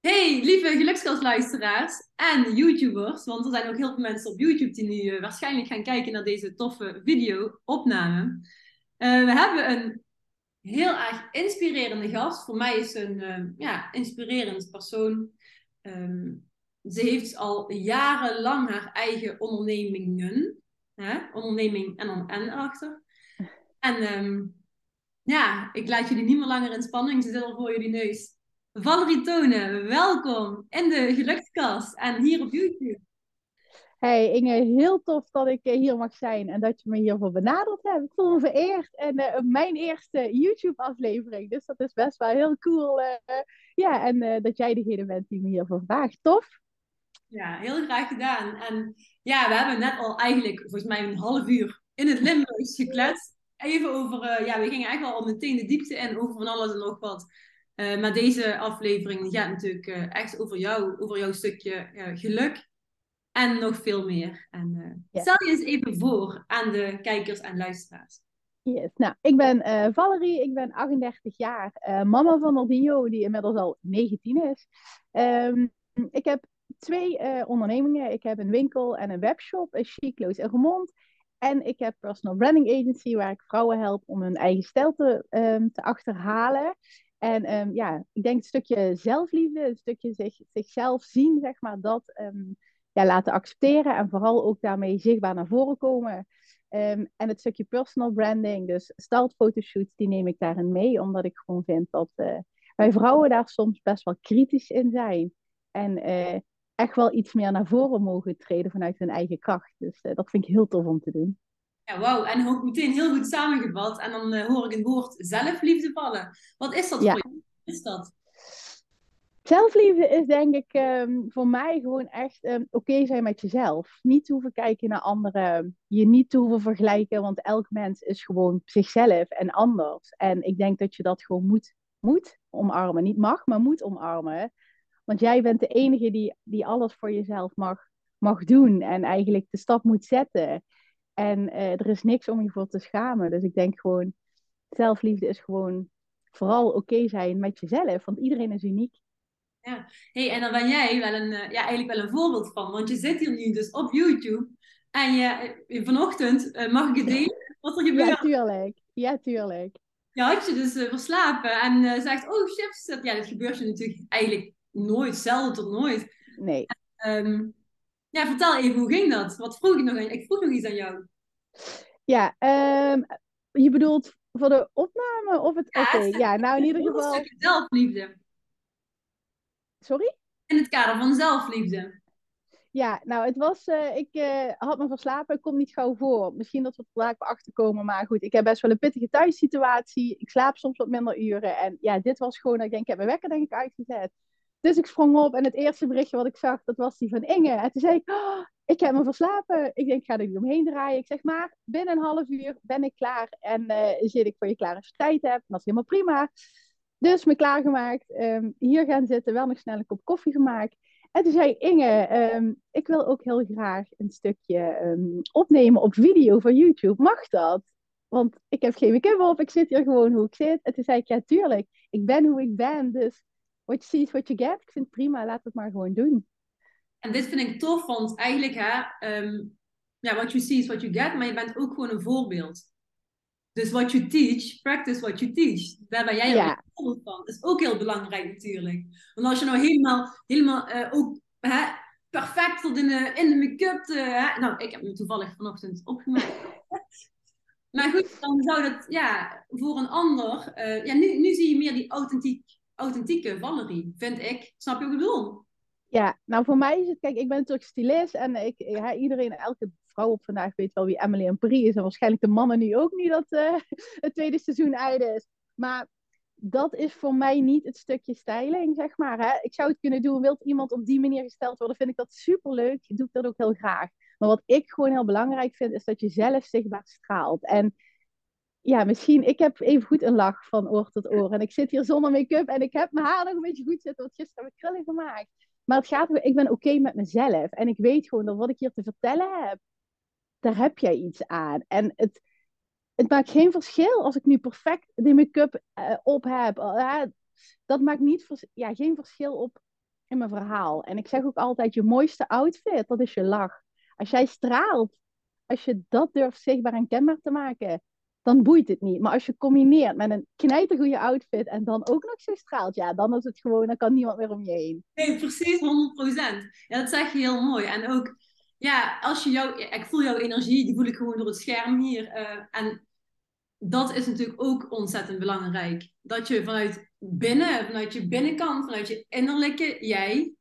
Hey, lieve gelukskastluisteraars en YouTubers, want er zijn ook heel veel mensen op YouTube die nu uh, waarschijnlijk gaan kijken naar deze toffe video-opname. Uh, we hebben een heel erg inspirerende gast. Voor mij is een uh, ja, inspirerend persoon. Um, ze heeft al jarenlang haar eigen ondernemingen. Hè? Onderneming en dan N achter. En um, ja, ik laat jullie niet meer langer in spanning. Ze zit al voor jullie neus. Valerie Tonen, welkom in de Gelukskast en hier op YouTube. Hey Inge, heel tof dat ik hier mag zijn en dat je me hiervoor benaderd hebt. Ik voel me vereerd en uh, mijn eerste YouTube-aflevering, dus dat is best wel heel cool. Uh, ja, en uh, dat jij degene bent die me hiervoor vraagt. Tof? Ja, heel graag gedaan. En ja, we hebben net al eigenlijk volgens mij een half uur in het Limburgs gekletst. Even over, ja, we gingen eigenlijk al meteen de diepte in over van alles en nog wat. Uh, maar deze aflevering gaat natuurlijk uh, echt over jou, over jouw stukje uh, geluk en nog veel meer. En stel je eens even voor aan de kijkers en luisteraars. Yes. Nou, ik ben Valerie, ik ben 38 jaar, mama van Aldino, die inmiddels al 19 is. Um, ik heb twee ondernemingen. Ik heb een winkel en een webshop, een Chicloos in Remond. En ik heb personal branding agency, waar ik vrouwen help om hun eigen stijl te, um, te achterhalen. En um, ja, ik denk een stukje zelfliefde, een stukje zich, zichzelf zien, zeg maar, dat um, ja, laten accepteren en vooral ook daarmee zichtbaar naar voren komen. Um, en het stukje personal branding, dus startfotoshoots, die neem ik daarin mee, omdat ik gewoon vind dat uh, wij vrouwen daar soms best wel kritisch in zijn. En uh, echt wel iets meer naar voren mogen treden vanuit hun eigen kracht. Dus uh, dat vind ik heel tof om te doen. Ja, wauw. En ook meteen heel goed samengevat. En dan uh, hoor ik het woord zelfliefde vallen. Wat is dat ja. voor je? Wat is dat? Zelfliefde is denk ik um, voor mij gewoon echt um, oké okay zijn met jezelf. Niet hoeven kijken naar anderen. Je niet hoeven vergelijken, want elk mens is gewoon zichzelf en anders. En ik denk dat je dat gewoon moet, moet omarmen. Niet mag, maar moet omarmen. Want jij bent de enige die, die alles voor jezelf mag, mag doen. En eigenlijk de stap moet zetten. En uh, er is niks om je voor te schamen. Dus ik denk gewoon, zelfliefde is gewoon vooral oké okay zijn met jezelf. Want iedereen is uniek. Ja, hey, en dan ben jij wel een, uh, ja, eigenlijk wel een voorbeeld van. Want je zit hier nu dus op YouTube. En je, uh, vanochtend mag ik het delen wat er gebeurt. Ja, tuurlijk. Ja, tuurlijk. Je had je dus verslapen en zegt, oh chips. Ja, dat gebeurt je natuurlijk eigenlijk nooit, zelden tot nooit. Nee. En, um, ja, vertel even, hoe ging dat? Wat vroeg ik nog aan Ik vroeg nog iets aan jou. Ja, um, je bedoelt voor de opname of het... Ja, Oké, okay, ja, nou in ieder geval... Een zelfliefde. Sorry? In het kader van zelfliefde. Ja, nou, het was... Uh, ik uh, had me verslapen, ik kom niet gauw voor. Misschien dat we er vandaag achter komen, maar goed. Ik heb best wel een pittige thuissituatie. Ik slaap soms wat minder uren. En ja, dit was gewoon... Ik denk, ik heb mijn wekker denk ik uitgezet. Dus ik sprong op en het eerste berichtje wat ik zag, dat was die van Inge. En toen zei ik, oh, ik heb me verslapen. Ik denk, ik ga er niet omheen draaien. Ik zeg maar, binnen een half uur ben ik klaar. En uh, zit ik voor je klaar als je tijd hebt. Dat is helemaal prima. Dus me klaargemaakt. Um, hier gaan zitten, wel nog snel een kop koffie gemaakt. En toen zei Inge, um, ik wil ook heel graag een stukje um, opnemen op video van YouTube. Mag dat? Want ik heb geen make-up op, ik zit hier gewoon hoe ik zit. En toen zei ik, ja tuurlijk, ik ben hoe ik ben. Dus what you see is what you get. Ik vind het prima, laat het maar gewoon doen. En dit vind ik tof, want eigenlijk, hè, um, ja, what you see is what you get, maar je bent ook gewoon een voorbeeld. Dus what you teach, practice what you teach. Daar ben jij ja. een voorbeeld van. Dat is ook heel belangrijk natuurlijk. Want als je nou helemaal, helemaal uh, ook hè, perfect tot in de, in de make-up, nou, ik heb me toevallig vanochtend opgemaakt. maar goed, dan zou dat, ja, voor een ander, uh, ja, nu, nu zie je meer die authentiek authentieke Valerie, vind ik. Snap je wat ik bedoel? Ja, nou voor mij is het, kijk, ik ben natuurlijk stylist en ik, ja, iedereen, elke vrouw op vandaag weet wel wie Emily en Paris is. En waarschijnlijk de mannen nu ook niet dat uh, het tweede seizoen einde is. Maar dat is voor mij niet het stukje styling, zeg maar. Hè? Ik zou het kunnen doen, wilt iemand op die manier gesteld worden, vind ik dat superleuk. Doe ik dat ook heel graag. Maar wat ik gewoon heel belangrijk vind, is dat je zelf zichtbaar straalt. En ja, misschien, ik heb even goed een lach van oor tot oor. En ik zit hier zonder make-up en ik heb mijn haar nog een beetje goed zitten, want gisteren heb ik krullen gemaakt. Maar het gaat ik ben oké met mezelf. En ik weet gewoon dat wat ik hier te vertellen heb, daar heb jij iets aan. En het, het maakt geen verschil als ik nu perfect die make-up uh, op heb. Uh, dat maakt niet ja, geen verschil op in mijn verhaal. En ik zeg ook altijd, je mooiste outfit, dat is je lach. Als jij straalt, als je dat durft zichtbaar en kenbaar te maken, dan boeit het niet. Maar als je combineert met een knijtergoede outfit en dan ook nog zo straalt, ja, dan is het gewoon, dan kan niemand meer om je heen. Nee, precies, 100%. Ja, dat zeg je heel mooi. En ook, ja, als je jou, ik voel jouw energie, die voel ik gewoon door het scherm hier. Uh, en dat is natuurlijk ook ontzettend belangrijk. Dat je vanuit binnen, vanuit je binnenkant, vanuit je innerlijke jij,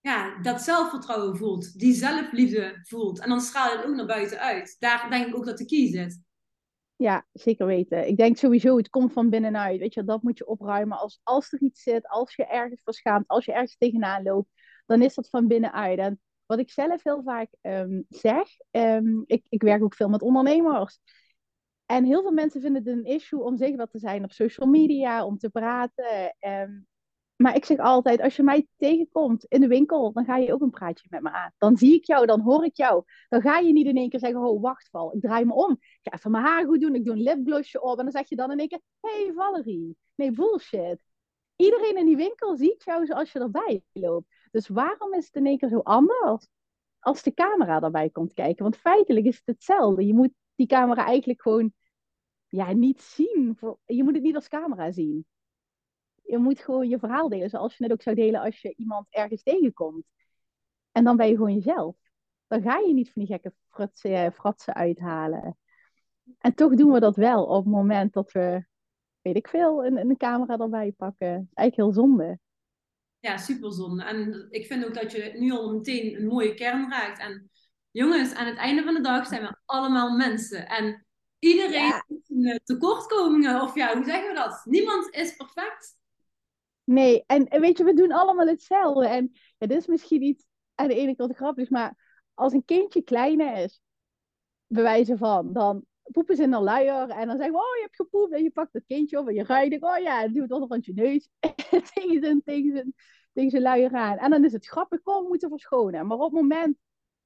ja, dat zelfvertrouwen voelt, die zelfliefde voelt. En dan straal je het ook naar buiten uit. Daar denk ik ook dat de key zit. Ja, zeker weten. Ik denk sowieso, het komt van binnenuit. Weet je, dat moet je opruimen. Als, als er iets zit, als je ergens verschaamt, als je ergens tegenaan loopt, dan is dat van binnenuit. En wat ik zelf heel vaak um, zeg, um, ik, ik werk ook veel met ondernemers. En heel veel mensen vinden het een issue om zichtbaar te zijn op social media, om te praten. Um, maar ik zeg altijd, als je mij tegenkomt in de winkel, dan ga je ook een praatje met me aan. Dan zie ik jou, dan hoor ik jou. Dan ga je niet in één keer zeggen, oh wacht Val, ik draai me om. Ik ga even mijn haar goed doen, ik doe een lipglossje op. En dan zeg je dan in één keer, hey Valerie. Nee, bullshit. Iedereen in die winkel ziet jou zoals je erbij loopt. Dus waarom is het in één keer zo anders als de camera erbij komt kijken? Want feitelijk is het hetzelfde. Je moet die camera eigenlijk gewoon ja, niet zien. Je moet het niet als camera zien je moet gewoon je verhaal delen. Zoals je net ook zou delen als je iemand ergens tegenkomt. En dan ben je gewoon jezelf. Dan ga je niet van die gekke fratsen, eh, fratsen uithalen. En toch doen we dat wel op het moment dat we, weet ik veel, een, een camera erbij pakken. Dat is eigenlijk heel zonde. Ja, super zonde. En ik vind ook dat je nu al meteen een mooie kern raakt. En jongens, aan het einde van de dag zijn we allemaal mensen. En iedereen heeft een eh, tekortkomingen. Of ja, hoe zeggen we dat? Niemand is perfect. Nee, en, weet je, we doen allemaal hetzelfde. En ja, dit is misschien iets aan de ene kant grappig, maar als een kindje kleiner is, bewijzen van, dan poepen ze in een luier en dan zeggen we, oh, je hebt gepoept en je pakt het kindje op en je ruikt, oh ja, en doe het onderkant je neus tegen zijn, tegen zijn, tegen zijn luier aan. En dan is het grappig, kom, we moeten verschonen. Maar op het moment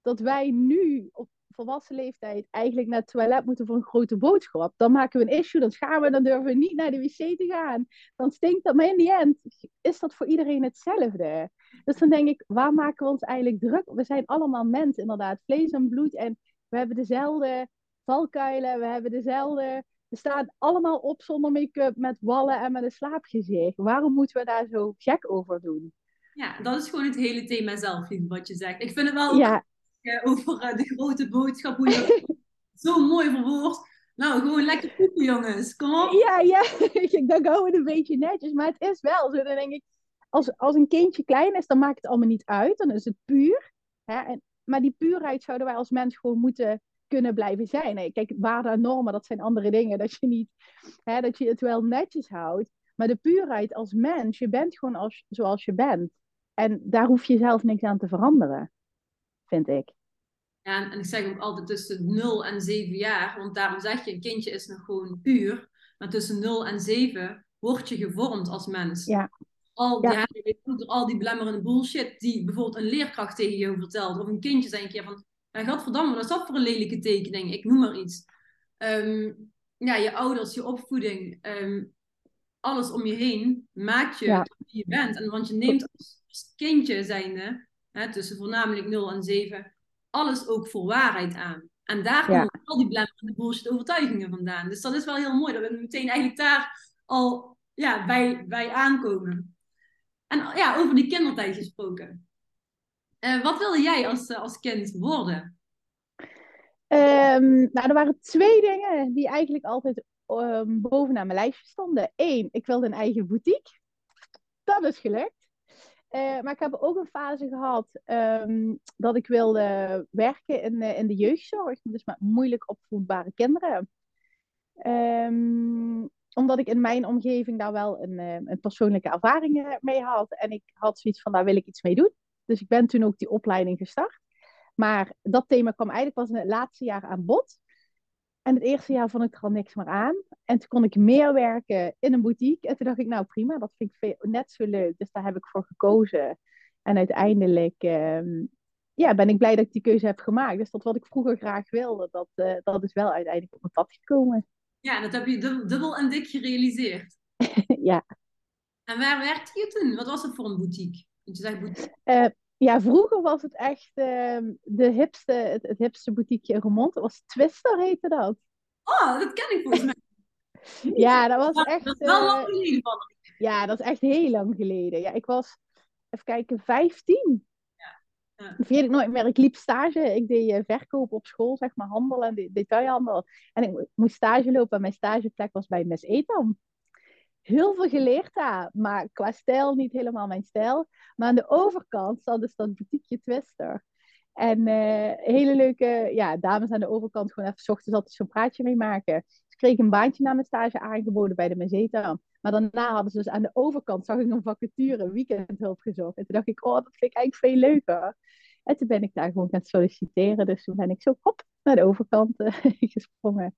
dat wij nu op volwassen leeftijd eigenlijk naar het toilet moeten voor een grote boodschap, dan maken we een issue, dan gaan we, dan durven we niet naar de wc te gaan. Dan stinkt dat, maar in die end is dat voor iedereen hetzelfde. Dus dan denk ik, waar maken we ons eigenlijk druk? We zijn allemaal mensen, inderdaad, vlees en bloed en we hebben dezelfde valkuilen, we hebben dezelfde... We staan allemaal op zonder make-up, met wallen en met een slaapgezicht. Waarom moeten we daar zo gek over doen? Ja, dat is gewoon het hele thema zelfliefde wat je zegt. Ik vind het wel ja. Eh, over eh, de grote boodschap. Hoe je zo mooi verwoord. Nou, gewoon lekker poepen, jongens. Kom op. Ja, ja. gaan we een beetje netjes. Maar het is wel zo. Denk ik, als, als een kindje klein is, dan maakt het allemaal niet uit. Dan is het puur. Hè? En, maar die puurheid zouden wij als mens gewoon moeten kunnen blijven zijn. Kijk, waarden en normen, dat zijn andere dingen. Dat je, niet, hè, dat je het wel netjes houdt. Maar de puurheid als mens, je bent gewoon als, zoals je bent. En daar hoef je zelf niks aan te veranderen vind ik. Ja, en ik zeg ook altijd tussen 0 en 7 jaar, want daarom zeg je, een kindje is nog gewoon puur. Maar tussen 0 en 7 word je gevormd als mens. Ja. Al, die, ja. al die belemmerende bullshit die bijvoorbeeld een leerkracht tegen je vertelt. Of een kindje zei een keer van, ja, godverdamme, wat is dat voor een lelijke tekening? Ik noem maar iets. Um, ja, je ouders, je opvoeding, um, alles om je heen maakt je ja. wie je bent. En want je neemt als kindje zijnde hè, tussen voornamelijk 0 en 7, alles ook voor waarheid aan. En daar komen al die blemmerende bullshit overtuigingen vandaan. Dus dat is wel heel mooi, dat we meteen eigenlijk daar al ja, bij, bij aankomen. En ja, over die kindertijd gesproken. Uh, wat wilde jij als, uh, als kind worden? Um, nou, er waren twee dingen die eigenlijk altijd um, bovenaan mijn lijstje stonden. Eén, ik wilde een eigen boutique. Dat is gelukt. Uh, maar ik heb ook een fase gehad um, dat ik wilde werken in, uh, in de jeugdzorg. Dus met moeilijk opvoedbare kinderen. Um, omdat ik in mijn omgeving daar wel een, uh, een persoonlijke ervaring mee had. En ik had zoiets van, daar wil ik iets mee doen. Dus ik ben toen ook die opleiding gestart. Maar dat thema kwam eigenlijk pas in het laatste jaar aan bod. En het eerste jaar vond ik er al niks meer aan. En toen kon ik meer werken in een boutique. En toen dacht ik, nou prima, dat vind ik net zo leuk. Dus daar heb ik voor gekozen. En uiteindelijk ehm, ja, ben ik blij dat ik die keuze heb gemaakt. Dus dat wat ik vroeger graag wilde, dat, uh, dat is wel uiteindelijk op mijn pad gekomen. Ja, dat heb je dubbel en dik gerealiseerd. ja. En waar werkte je toen? Wat was het voor een boutique? Want je zegt boutique. Uh, ja, vroeger was het echt uh, de hipste, het, het hipste boutiqueje in Remond. Dat was Twister, heette dat. Oh, dat ken ik volgens mij. ja, dat was echt... Dat is wel lang geleden van. Ja, dat is echt heel lang geleden. Ja, ik was, even kijken, 15. Ja. Vergeet ik nooit meer. Ik liep stage. Ik deed uh, verkoop op school, zeg maar, handel en de detailhandel. En ik moest stage lopen en mijn stageplek was bij Miss Etam. Heel veel geleerd daar, maar qua stijl niet helemaal mijn stijl. Maar aan de overkant zat dus dat boutiqueje Twister. En uh, hele leuke ja, dames aan de overkant gewoon even s ochtends altijd zo'n praatje mee maken. Dus kreeg een baantje na mijn stage aangeboden bij de Meseta. Maar daarna hadden ze dus aan de overkant, zag ik een vacature, weekendhulp gezocht. En toen dacht ik, oh, dat vind ik eigenlijk veel leuker. En toen ben ik daar gewoon gaan solliciteren. Dus toen ben ik zo hop naar de overkant uh, gesprongen.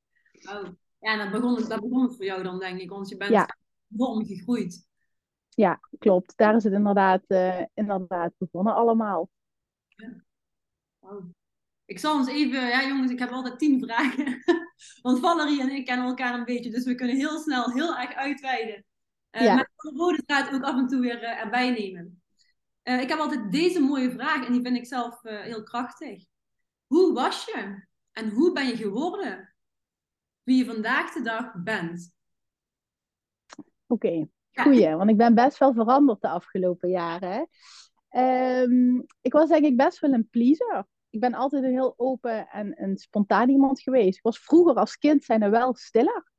Oh, ja, dat begon, dat begon voor jou dan, denk ik. Want je bent ja. Enorm gegroeid. Ja, klopt. Daar is het inderdaad, uh, inderdaad begonnen allemaal. Ja. Ik zal ons even, ja jongens, ik heb altijd tien vragen. Want Valerie en ik kennen elkaar een beetje, dus we kunnen heel snel heel erg uitweiden. Uh, ja. Maar de rode draad ook af en toe weer uh, erbij nemen. Uh, ik heb altijd deze mooie vraag en die vind ik zelf heel krachtig. Hoe was je en hoe ben je geworden wie je vandaag de dag bent? Oké, okay. goeie, want ik ben best wel veranderd de afgelopen jaren. Um, ik was denk ik best wel een pleaser ik ben altijd een heel open en een spontaan iemand geweest. Ik was vroeger als kind zijn er wel stiller.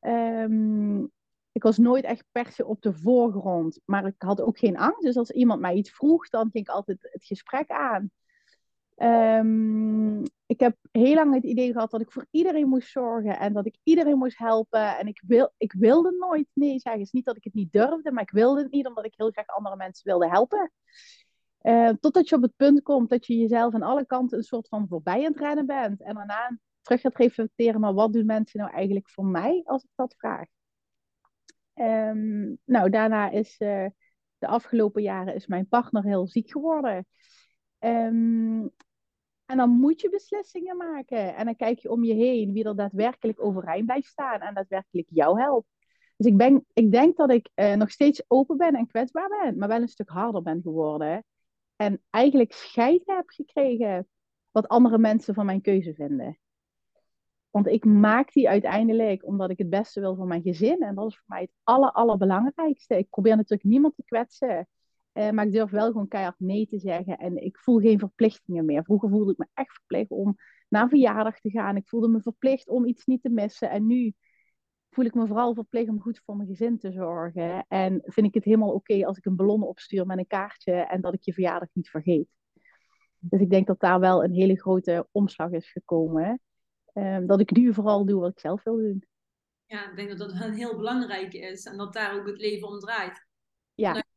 Um, ik was nooit echt per se op de voorgrond, maar ik had ook geen angst. Dus als iemand mij iets vroeg, dan ging ik altijd het gesprek aan. Um, ik heb heel lang het idee gehad dat ik voor iedereen moest zorgen en dat ik iedereen moest helpen. En ik, wil, ik wilde nooit nee zeggen. Het is niet dat ik het niet durfde, maar ik wilde het niet omdat ik heel graag andere mensen wilde helpen. Uh, totdat je op het punt komt dat je jezelf aan alle kanten een soort van voorbij aan het rennen bent. En daarna terug gaat reflecteren, maar wat doen mensen nou eigenlijk voor mij als ik dat vraag? Um, nou, daarna is uh, de afgelopen jaren is mijn partner heel ziek geworden. Um, en dan moet je beslissingen maken. En dan kijk je om je heen wie er daadwerkelijk overeind blijft staan en daadwerkelijk jou helpt. Dus ik, ben, ik denk dat ik uh, nog steeds open ben en kwetsbaar ben, maar wel een stuk harder ben geworden. En eigenlijk scheid heb gekregen wat andere mensen van mijn keuze vinden. Want ik maak die uiteindelijk omdat ik het beste wil voor mijn gezin. En dat is voor mij het aller, allerbelangrijkste. Ik probeer natuurlijk niemand te kwetsen. Uh, maar ik durf wel gewoon keihard nee te zeggen. En ik voel geen verplichtingen meer. Vroeger voelde ik me echt verplicht om naar een verjaardag te gaan. Ik voelde me verplicht om iets niet te missen. En nu voel ik me vooral verplicht om goed voor mijn gezin te zorgen. En vind ik het helemaal oké als ik een ballon opstuur met een kaartje en dat ik je verjaardag niet vergeet. Dus ik denk dat daar wel een hele grote omslag is gekomen. Um, dat ik nu vooral doe wat ik zelf wil doen. Ja, ik denk dat dat heel belangrijk is en dat daar ook het leven om draait.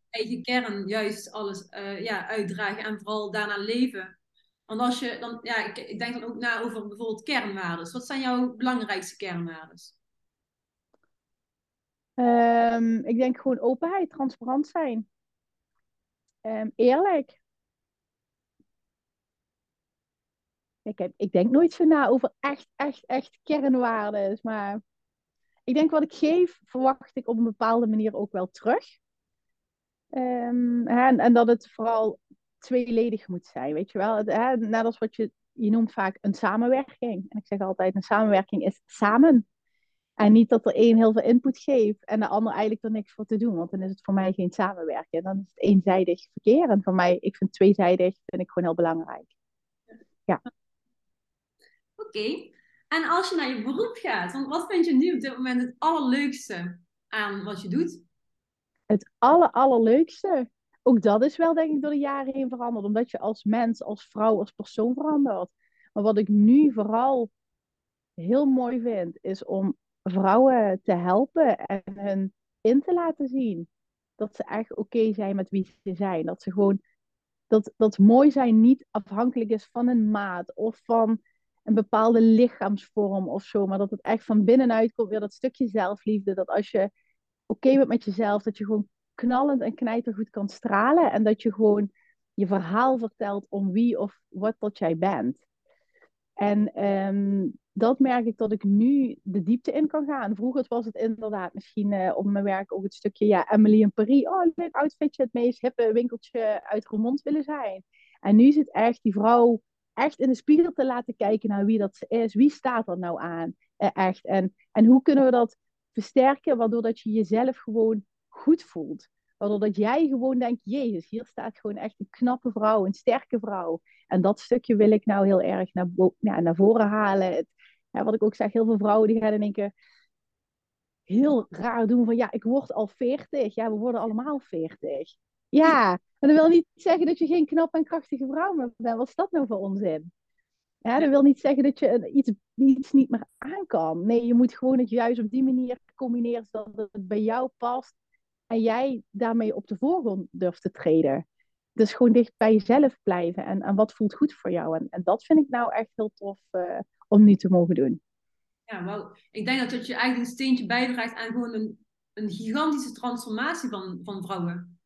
Eigen kern juist alles uh, ja, uitdragen en vooral daarna leven. Want als je dan, ja, ik, ik denk dan ook na over bijvoorbeeld kernwaarden. Wat zijn jouw belangrijkste kernwaarden? Um, ik denk gewoon openheid, transparant zijn. Um, eerlijk. Ik, heb, ik denk nooit zo na over echt, echt, echt kernwaarden. Maar ik denk wat ik geef, verwacht ik op een bepaalde manier ook wel terug. Um, en, dat het vooral tweeledig moet zijn, weet je wel. Hè, net als wat je, je noemt vaak een samenwerking. En ik zeg altijd, een samenwerking is samen. En niet dat er één heel veel input geeft en de ander eigenlijk er niks voor te doen. Want dan is het voor mij geen samenwerken. Dan is het eenzijdig verkeer. En voor mij, ik vind tweezijdig vind ik gewoon heel belangrijk. Ja. Oké. En als je naar je beroep gaat, wat vind je nu op dit moment het allerleukste aan wat je doet? Het aller, allerleukste? Ook dat is wel denk ik door de jaren heen veranderd. Omdat je als mens, als vrouw, als persoon verandert. Maar wat ik nu vooral heel mooi vind, is om vrouwen te helpen en hun in te laten zien dat ze echt oké zijn met wie ze zijn. Dat ze gewoon dat, dat mooi zijn niet afhankelijk is van een maat of van een bepaalde lichaamsvorm of zo, maar dat het echt van binnenuit komt, weer dat stukje zelfliefde. Dat als je oké bent met jezelf, dat je gewoon knallend en knijtergoed kan stralen en dat je gewoon je verhaal vertelt om wie of wat dat jij bent. En ehm, dat merk ik dat ik nu de diepte in kan gaan. Vroeger was het inderdaad misschien uh, op mijn werk ook het stukje, ja, Emily in Paris. Oh, leuk outfitje, het meest hippe winkeltje uit Roermond willen zijn. En nu het echt die vrouw echt in de spiegel te laten kijken naar wie dat is. Wie staat er nou aan? Uh, echt. En, en hoe kunnen we dat versterken, waardoor dat je jezelf gewoon goed voelt. Waardoor dat jij gewoon denkt, jezus, hier staat gewoon echt een knappe vrouw, een sterke vrouw. En dat stukje wil ik nou heel erg naar, ja, naar voren halen. Het, wat ik ook zeg, heel veel vrouwen die gaan in keer heel raar doen van, ja, ik word al veertig. Ja, we worden allemaal veertig. Ja, maar dat wil niet zeggen dat je geen knappe en krachtige vrouw meer bent. Wat is dat nou voor onzin? Ja, dat wil niet zeggen dat je iets, iets niet meer aan kan. Nee, je moet gewoon het juist op die manier combineren zodat het bij jou past en jij daarmee op de voorgrond durft te treden. Dus gewoon dicht bij jezelf blijven en, en wat voelt goed voor jou. En, en dat vind ik nou echt heel tof uh, om nu te mogen doen. Ja, wel. Ik denk dat dat je eigenlijk een steentje bijdraagt aan gewoon een, een gigantische transformatie van, van vrouwen.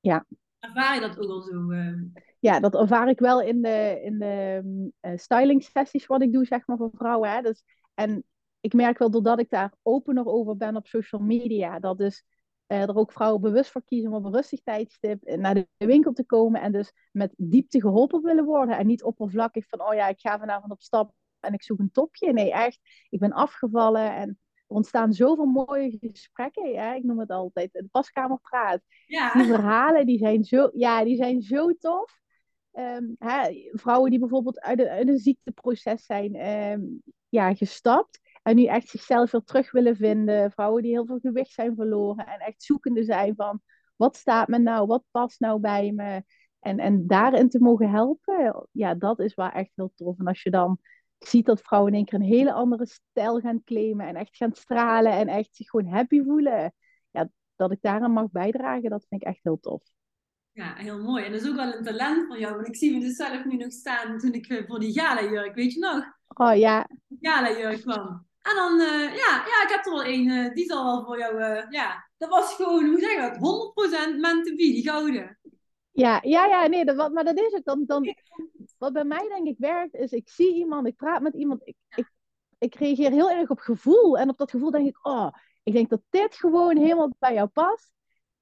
Ja. Ervaar je dat ook al zo? Uh... Ja, dat ervaar ik wel in de, in de uh, styling sessies wat ik doe, zeg maar, voor vrouwen. Hè. Dus, en ik merk wel, doordat ik daar opener over ben op social media, dat dus uh, er ook vrouwen bewust voor kiezen om op een rustig tijdstip naar de winkel te komen en dus met diepte geholpen willen worden. En niet oppervlakkig van, oh ja, ik ga vanavond op stap en ik zoek een topje. Nee, echt, ik ben afgevallen en er ontstaan zoveel mooie gesprekken. Ja, ik noem het altijd de paskamerpraat. Ja. Die verhalen die zijn, zo, ja, die zijn zo tof. Um, hè, vrouwen die bijvoorbeeld uit een, uit een ziekteproces zijn um, ja, gestapt. En nu echt zichzelf weer terug willen vinden. Vrouwen die heel veel gewicht zijn verloren. En echt zoekende zijn van wat staat me nou? Wat past nou bij me? En, en daarin te mogen helpen. Ja, dat is waar echt heel tof. En als je dan ziet dat vrouwen in één keer een hele andere stijl gaan claimen. En echt gaan stralen. En echt zich gewoon happy voelen. Ja, dat ik daaraan mag bijdragen, dat vind ik echt heel tof. Ja, heel mooi. En dat is ook wel een talent van jou. Want ik zie me dus zelf nu nog staan toen ik eh, voor die gala-jurk, weet je nog? Oh ja. Gala-jurk kwam. En dan, uh, ja, ja, ik heb er wel één, uh, die zal wel voor jou, uh, ja, dat was gewoon, hoe zeg je dat, 100% meant to be, die gouden. Ja, ja, ja, nee, dat, maar dat is ook dan, dan, wat bij mij denk ik werkt, is ik zie iemand, ik praat met iemand, ik, ik, ik reageer heel erg op gevoel. En op dat gevoel denk ik, oh, ik denk dat dit gewoon helemaal bij jou past.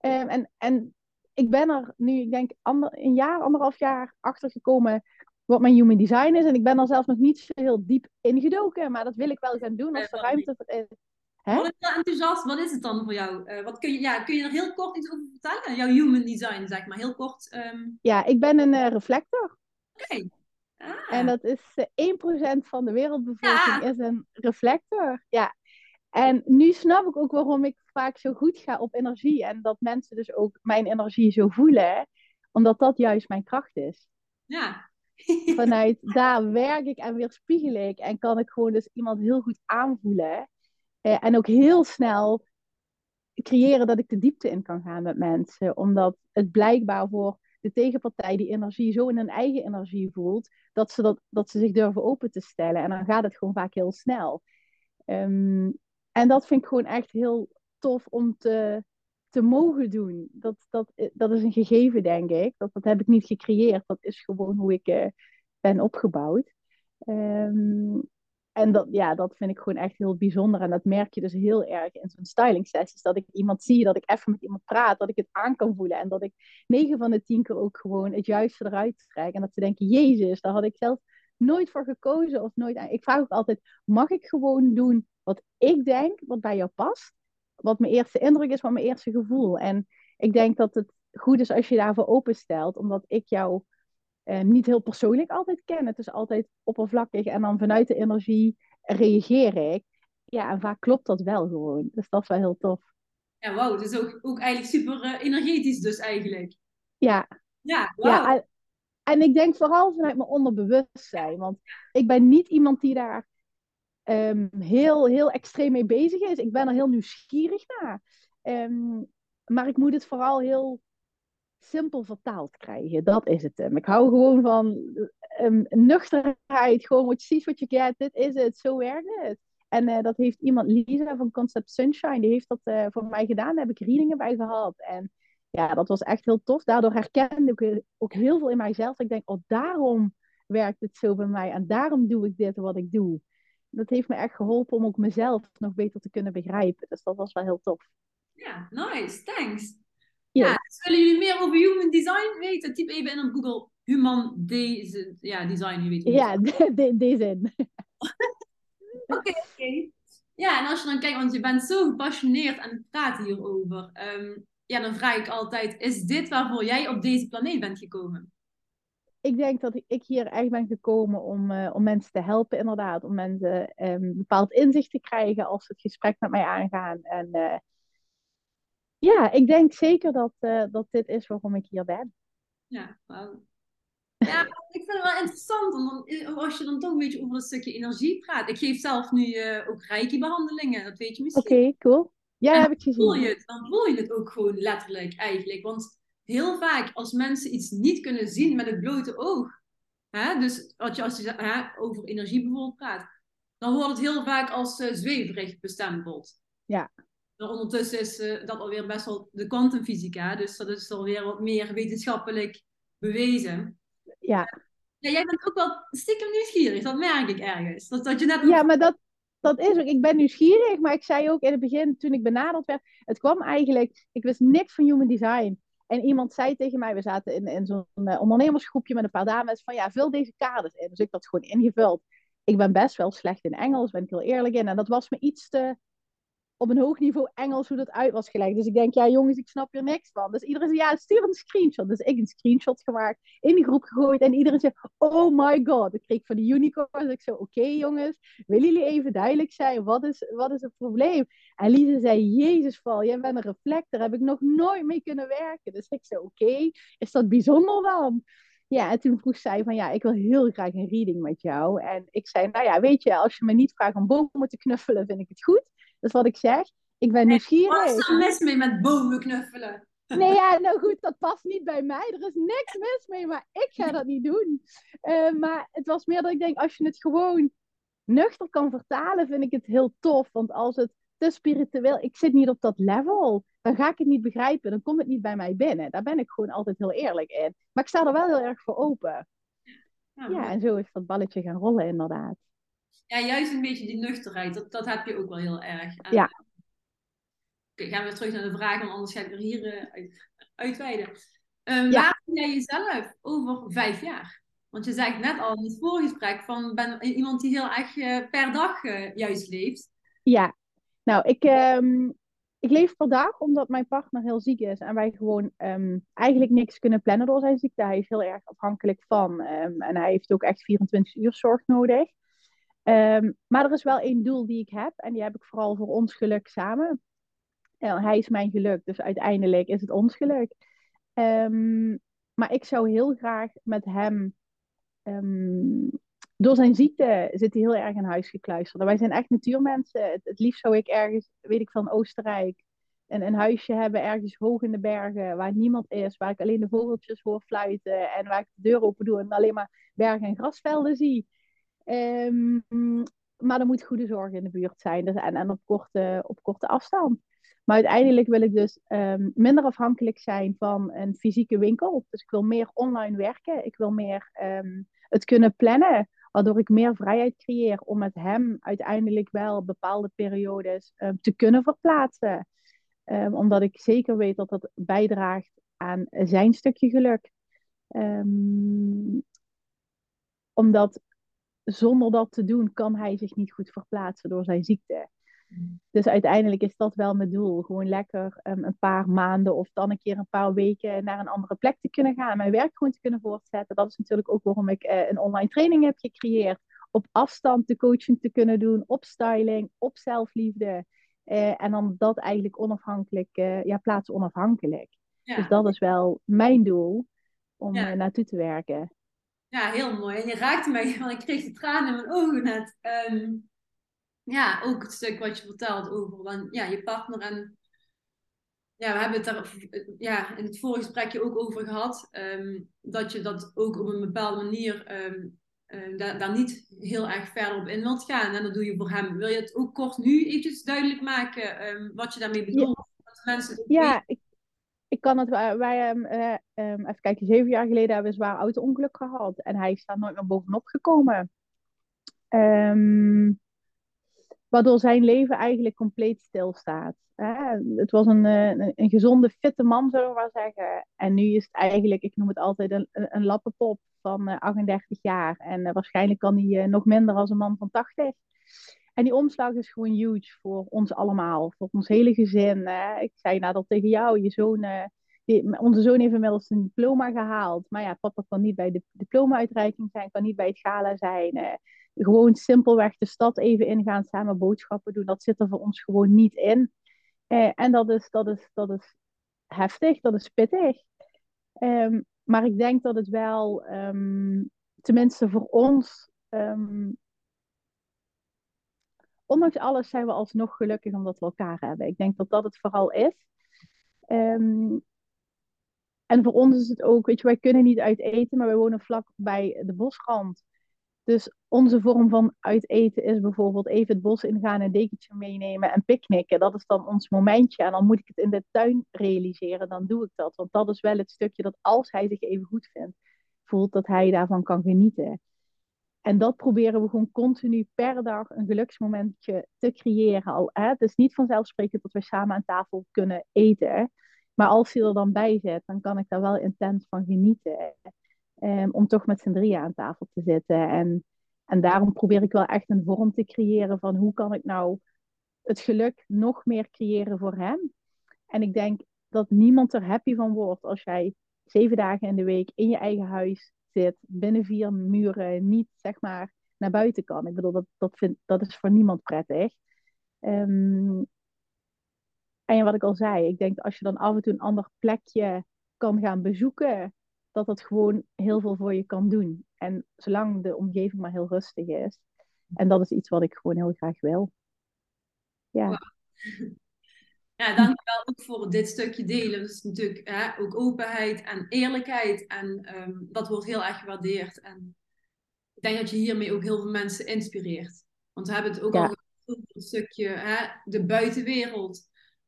Um, en, en ik ben er nu, ik denk, ander, een jaar, anderhalf jaar achter gekomen wat mijn human design is. En ik ben er zelf nog niet zo heel diep ingedoken, maar dat wil ik wel gaan doen als er ruimte voor is. Hè? Wat is enthousiast? Wat is het dan voor jou? Uh, wat kun, je, ja, kun je er heel kort iets over vertellen? Jouw human design, zeg maar, heel kort. Um... Ja, ik ben een uh, reflector. Okay. Ah. En dat is uh, eh, 1% van de wereldbevolking is een reflector. Ja. En nu snap ik ook waarom ik vaak zo goed ga op energie. En dat mensen dus ook mijn energie zo voelen. Omdat dat juist mijn kracht is. Ja, Vanuit daar werk ik en weerspiegel ik. En kan ik gewoon dus iemand heel goed aanvoelen. Eh, en ook heel snel creëren dat ik de diepte in kan gaan met mensen. Omdat het blijkbaar voor de tegenpartij die energie zo in hun eigen energie voelt. Dat ze, dat, dat ze zich durven open te stellen. En dan gaat het gewoon vaak heel snel. Ehm, en dat vind ik gewoon echt heel tof om te, te mogen doen. Dat, dat, dat is een gegeven, denk ik. Dat, dat heb ik niet gecreëerd. Dat is gewoon hoe ik uh, ben opgebouwd. Um, en dat, ja, dat vind ik gewoon echt heel bijzonder. En dat merk je dus heel erg in zo'n styling sessies. Dat ik iemand zie, dat ik even met iemand praat, dat ik het aan kan voelen. En dat ik negen van de tien keer ook gewoon het juiste eruit trek. En dat ze denken, jezus, daar had ik zelf nooit voor gekozen. Of nooit Ik vraag ook altijd, mag ik gewoon doen wat ik denk, wat bij jou past? wat mijn eerste indruk is, wat mijn eerste gevoel. En ik denk dat het goed is als je daarvoor openstelt, omdat ik jou eh, niet heel persoonlijk altijd ken. Het is altijd oppervlakkig en dan vanuit de energie reageer ik. Ja, en vaak klopt dat wel gewoon. Dus dat is wel heel tof. Ja, wauw. Dus ook, ook eigenlijk super uh, energetisch dus eigenlijk. Ja. Ja, wow. ja en, en ik denk vooral vanuit mijn onderbewustzijn. Want ik ben niet iemand die daar um, heel, heel extreem mee bezig is. Ik ben er heel nieuwsgierig naar. Um, maar ik moet het vooral heel simpel vertaald krijgen. Dat is het. Ik hou gewoon van um, nuchterheid. Gewoon wat je ziet, wat je get. Dit is het. Zo werkt het. En uh, dat heeft iemand, Lisa van Concept Sunshine, die heeft dat uh, voor mij gedaan. Daar heb ik readingen bij gehad. En ja, dat was echt heel tof. Daardoor herkende ik ook heel veel in mijzelf. Ik denk, oh, daarom werkt het zo bij mij. En daarom doe ik dit wat ik doe. Dat heeft me echt geholpen om ook mezelf nog beter te kunnen begrijpen. Dus dat was wel heel tof. Ja, nice. Thanks. Ja, dus willen jullie meer over human design weten? Typ even in op Google human deze, ja, design. Je weet ja, de, deze. Oké, oké. Ja, en als je dan kijkt, want je bent zo gepassioneerd aan het praten hierover. Um, ja, dan vraag ik altijd, is dit waarvoor jij op deze planeet bent gekomen? Ik denk dat ik hier echt ben gekomen om, uh, om mensen te helpen, inderdaad. Om mensen um, een bepaald inzicht te krijgen als ze het gesprek met mij aangaan. En uh, ja, ik denk zeker dat, uh, dat dit is waarom ik hier ben. Ja, wow. Ja, ik vind het wel interessant, dan, als je dan toch een beetje over een stukje energie praat. Ik geef zelf nu uh, ook reiki-behandelingen, dat weet je misschien. Oké, cool. Ja, heb ik gezien. Voel je het, dan voel je het ook gewoon letterlijk eigenlijk. Want heel vaak als mensen iets niet kunnen zien met het blote oog, hè, dus als je, als je hè, over energie bijvoorbeeld praat, dan wordt het heel vaak als uh, zweverig bestempeld. Ja. Maar ondertussen is uh, dat alweer best wel de kwantumfysica, dus dat is alweer wat meer wetenschappelijk bewezen. Ja. ja. Jij bent ook wel stiekem nieuwsgierig, dat merk ik ergens. Dat, dat je net ja, maar dat, dat is ook. Ik ben nieuwsgierig, maar ik zei ook in het begin, toen ik benaderd werd, het kwam eigenlijk, ik wist niks van human design. En iemand zei tegen mij, we zaten in, in zo'n uh, ondernemersgroepje met een paar dames, van ja, vul deze kaders in. Dus ik had gewoon ingevuld. Ik ben best wel slecht in Engels, ben ik heel eerlijk in. En dat was me iets te, op een hoog niveau Engels hoe dat uit was gelegd. Dus ik denk, ja jongens, ik snap er niks van. Dus iedereen zei, ja, stuur een screenshot. Dus ik een screenshot gemaakt, in de groep gegooid. En iedereen zei, oh my god. Ik kreeg van de unicorns. Ik zei, oké jongens, willen jullie even duidelijk zijn? Wat is, wat is het probleem? En Lise zei, jezus Val, jij bent een reflector. Heb ik nog nooit mee kunnen werken. Dus ik zei, oké, is dat bijzonder dan? Ja, en toen vroeg zij van ja, ik wil heel graag een reading met jou. En ik zei, nou ja, weet je, als je me niet vraagt om bomen te knuffelen, vind ik het goed. Dus wat ik zeg, ik ben nieuwsgierig. Wat is er mis mee met bomen knuffelen? Nee, ja, nou goed, dat past niet bij mij. Er is niks mis mee, maar ik ga dat niet doen. Uh, maar het was meer dat ik denk, als je het gewoon nuchter kan vertalen, vind ik het heel tof. Want als het te spiritueel, ik zit niet op dat level, dan ga ik het niet begrijpen. Dan komt het niet bij mij binnen. Daar ben ik gewoon altijd heel eerlijk in. Maar ik sta er wel heel erg voor open. Ja, ja en zo is dat balletje gaan rollen, inderdaad ja, juist een beetje die nuchterheid, dat, dat heb je ook wel heel erg. En, ja. Oké, gaan we weer terug naar de vraag, want anders ga ik er hier uh, uit, uitweiden. Ja. Waar ben jij jezelf over vijf jaar? Want je zegt net al in het voorgesprek van ben iemand die heel erg uh, per dag juist leeft. Ja, nou ik, um, ik leef per dag omdat mijn partner heel ziek is en wij gewoon um, eigenlijk niks kunnen plannen door zijn ziekte. Hij is heel erg afhankelijk van en hij heeft ook echt 24 uur zorg nodig. Um, maar er is wel één doel die ik heb. En die heb ik vooral voor ons geluk samen. Uh, hij is mijn geluk, dus uiteindelijk is het ons geluk. Um, maar ik zou heel graag met hem. Um, door zijn ziekte zit hij heel erg in huis gekluisterd. Wij zijn echt natuurmensen. Het, het liefst zou ik ergens, weet ik van Oostenrijk, een, een huisje hebben ergens hoog in de bergen waar niemand is, waar ik alleen de vogeltjes hoor fluiten en waar ik de deur open doe en alleen maar bergen en grasvelden zie. Um, maar er moet goede zorg in de buurt zijn dus, en, en op, korte, op korte afstand. Maar uiteindelijk wil ik dus um, minder afhankelijk zijn van een fysieke winkel. Dus ik wil meer online werken. Ik wil meer um, het kunnen plannen, waardoor ik meer vrijheid creëer om met hem uiteindelijk wel bepaalde periodes te kunnen verplaatsen. omdat ik zeker weet dat dat bijdraagt aan zijn stukje geluk. omdat zonder dat te doen kan hij zich niet goed verplaatsen door zijn ziekte. Mm. Dus uiteindelijk is dat wel mijn doel. Gewoon lekker um, een paar maanden of dan een keer een paar weken naar een andere plek te kunnen gaan. Mijn werk gewoon te kunnen voortzetten. Dat is natuurlijk ook waarom ik uh, een online training heb gecreëerd. Op afstand de coaching te kunnen doen. Op styling, op zelfliefde. Uh, en dan dat eigenlijk onafhankelijk, uh, ja, plaatsonafhankelijk. Ja. Dus dat is wel mijn doel om ja. naartoe te werken. Ja, heel mooi. En je raakte mij, want ik kreeg de tranen in mijn ogen net. Um, ja, ook het stuk wat je vertelt over dan, ja, je partner en ja, we hebben het daar ja, in het vorige gesprekje ook over gehad. Ehm, dat je dat ook op een bepaalde manier ehm, uh, daar, daar, niet heel erg verder op in wilt gaan. En dat doe je voor hem. Wil je het ook kort nu eventjes duidelijk maken um, wat je daarmee bedoelt? Ja, mensen ja ik, ik kan het. Wij, um, even kijken, zeven jaar geleden hebben we een zwaar auto-ongeluk gehad. En hij is daar nooit meer bovenop gekomen. Um, waardoor zijn leven eigenlijk compleet stilstaat. Het was een, een, een, gezonde, fitte man, zullen we maar zeggen. En nu is het eigenlijk, ik noem het altijd een, een lappenpop van 38 eh, jaar. En eh, waarschijnlijk kan hij eh, nog minder als een man van 80. En die omslag is gewoon huge voor ons allemaal, voor ons hele gezin. ik zei dat tegen jou, je zoon, die, onze zoon heeft inmiddels een diploma gehaald. Maar ja, papa kan niet bij de diploma-uitreiking zijn, kan niet bij het gala zijn. gewoon simpelweg de stad even ingaan, samen boodschappen doen, dat zit er voor ons gewoon niet in. en dat is, dat, is, dat is heftig, dat is pittig. Um, maar ik denk dat het wel, um, tenminste voor ons, um, ondanks alles zijn we alsnog gelukkig omdat we elkaar hebben. Ik denk dat dat het vooral is. Um, en voor ons is het ook, weet je, wij kunnen niet uit eten, maar wij wonen vlak bij de bosrand. Dus onze vorm van uiteten is bijvoorbeeld even het bos ingaan, een dekentje meenemen en picknicken. Dat is dan ons momentje. En dan moet ik het in de tuin realiseren, dan doe ik dat. Want dat is wel het stukje dat als hij zich even goed vindt, voelt dat hij daarvan kan genieten. En dat proberen we gewoon continu per dag een geluksmomentje te creëren. Al, hè? Het is niet vanzelfsprekend dat we samen aan tafel kunnen eten. Maar als hij er dan bij zit, dan kan ik daar wel intens van genieten. Um, om toch met z'n drieën aan tafel te zitten. En, en daarom probeer ik wel echt een vorm te creëren van hoe kan ik nou het geluk nog meer creëren voor hem. En ik denk dat niemand er happy van wordt als jij zeven dagen in de week in je eigen huis zit, binnen vier muren, niet zeg maar naar buiten kan. Ik bedoel, dat, dat, vind, dat is voor niemand prettig. Um, en wat ik al zei, ik denk als je dan af en toe een ander plekje kan gaan bezoeken, dat dat gewoon heel veel voor je kan doen. En zolang de omgeving maar heel rustig is. En dat is iets wat ik gewoon heel graag wil. Ja. Ja, dankjewel ook voor dit stukje delen. Dat is natuurlijk hè, ook openheid en eerlijkheid. En um, dat wordt heel erg gewaardeerd. En ik denk dat je hiermee ook heel veel mensen inspireert. Want we hebben het ook al over een stukje hè, de buitenwereld.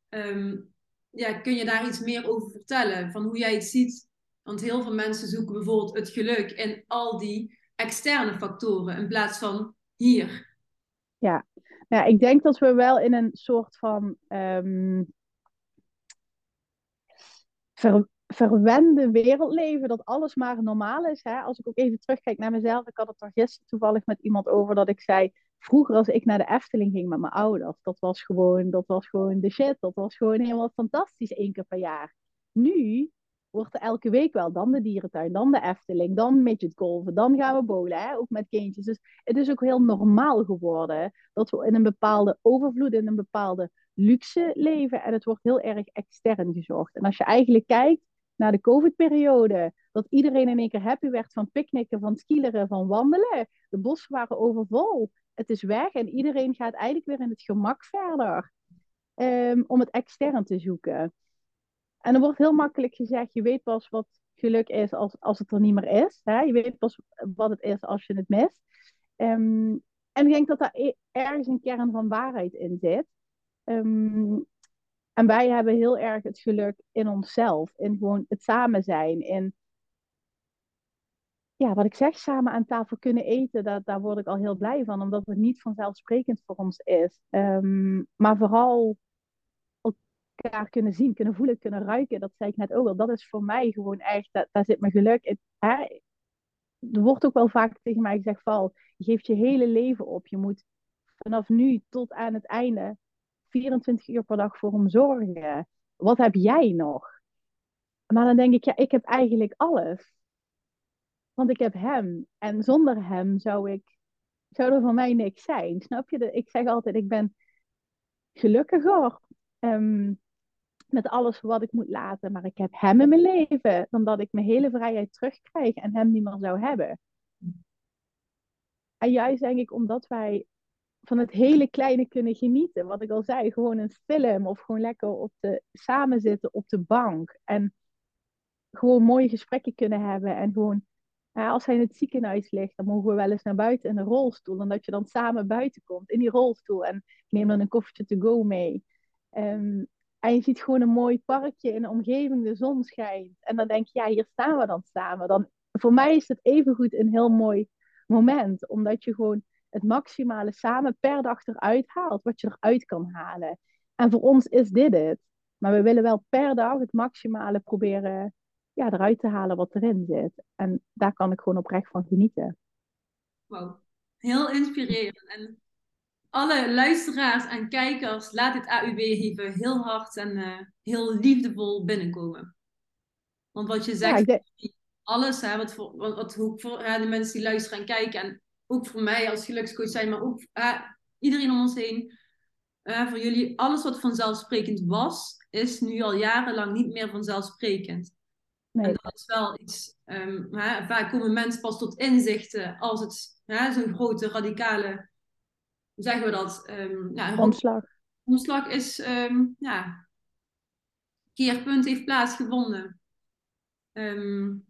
Um, ja, kun je daar iets meer over vertellen? Van hoe jij het ziet want heel veel mensen zoeken bijvoorbeeld het geluk in al die externe factoren in plaats van hier. Ja, ja ik denk dat we wel in een soort van um, ver, verwende wereld leven, dat alles maar normaal is. Hè? Als ik ook even terugkijk naar mezelf, ik had het er gisteren toevallig met iemand over dat ik zei, vroeger als ik naar de Efteling ging met mijn ouders, dat was gewoon, dat was gewoon de shit, dat was gewoon helemaal fantastisch één keer per jaar. Nu wordt er elke week wel. Dan de dierentuin, dan de Efteling, dan midget golven, dan gaan we bowlen, hè? ook met kindjes. Dus het is ook heel normaal geworden dat we in een bepaalde overvloed, in een bepaalde luxe leven. En het wordt heel erg extern gezocht. En als je eigenlijk kijkt naar de COVID-periode, dat iedereen in één keer happy werd van picknicken, van skileren, van wandelen. De bossen waren overvol. Het is weg en iedereen gaat eigenlijk weer in het gemak verder. Um, om het extern te zoeken. En er wordt heel makkelijk gezegd, je weet pas wat geluk is als, als het er niet meer is. Hè? Je weet pas wat het is als je het mist. Um, en ik denk dat daar e-, ergens een kern van waarheid in zit. Um, en wij hebben heel erg het geluk in onszelf, in gewoon het samen zijn, in ja, wat ik zeg, samen aan tafel kunnen eten, dat, daar word ik al heel blij van, omdat het niet vanzelfsprekend voor ons is. Um, maar vooral kunnen zien, kunnen voelen, kunnen ruiken. Dat zei ik net ook al. Dat is voor mij gewoon echt, daar zit mijn geluk in. Hè? Er wordt ook wel vaak tegen mij gezegd, Val, je geeft je hele leven op. Je moet vanaf nu tot aan het einde 24 uur per dag voor hem zorgen. Wat heb jij nog? Maar dan denk ik, ja, ik heb eigenlijk alles. Want ik heb hem. En zonder hem zou ik, zou er voor mij niks zijn. Snap je? Ik zeg altijd, ik ben gelukkiger. Um, met alles wat ik moet laten. Maar ik heb hem in mijn leven dan dat ik mijn hele vrijheid terugkrijg en hem niet meer zou hebben. En juist denk ik omdat wij van het hele kleine kunnen genieten. Wat ik al zei, gewoon een film of gewoon lekker op de, samen zitten op de bank. En gewoon mooie gesprekken kunnen hebben. En gewoon, als hij in het ziekenhuis ligt, dan mogen we wel eens naar buiten in een rolstoel. En dat je dan samen buiten komt in die rolstoel. En neem dan een koffertje to go mee. Ehm, en je ziet gewoon een mooi parkje in de omgeving, de zon schijnt. En dan denk je, ja, hier staan we dan samen. Dan, voor mij is het evengoed een heel mooi moment. Omdat je gewoon het maximale samen per dag eruit haalt, wat je eruit kan halen. En voor ons is dit het. Maar we willen wel per dag het maximale proberen ja, eruit te halen wat erin zit. En daar kan ik gewoon oprecht van genieten. Wow, heel inspirerend. En alle luisteraars en kijkers, laat dit AUB even heel hard en uh, heel liefdevol binnenkomen. Want wat je zegt, ja, alles, hè, wat, voor, wat, wat voor hè, de mensen die luisteren en kijken, en ook voor mij als gelukscoach zijn, maar ook hè, iedereen om ons heen, voor jullie, alles wat vanzelfsprekend was, is nu al jarenlang niet meer vanzelfsprekend. Nee. En dat is wel iets, um, hè, vaak komen mensen pas tot inzichten als het zo'n grote radicale hoe zeggen we dat? Um, ja, omslag. Omslag is, um, ja, keerpunt heeft plaatsgevonden. Um,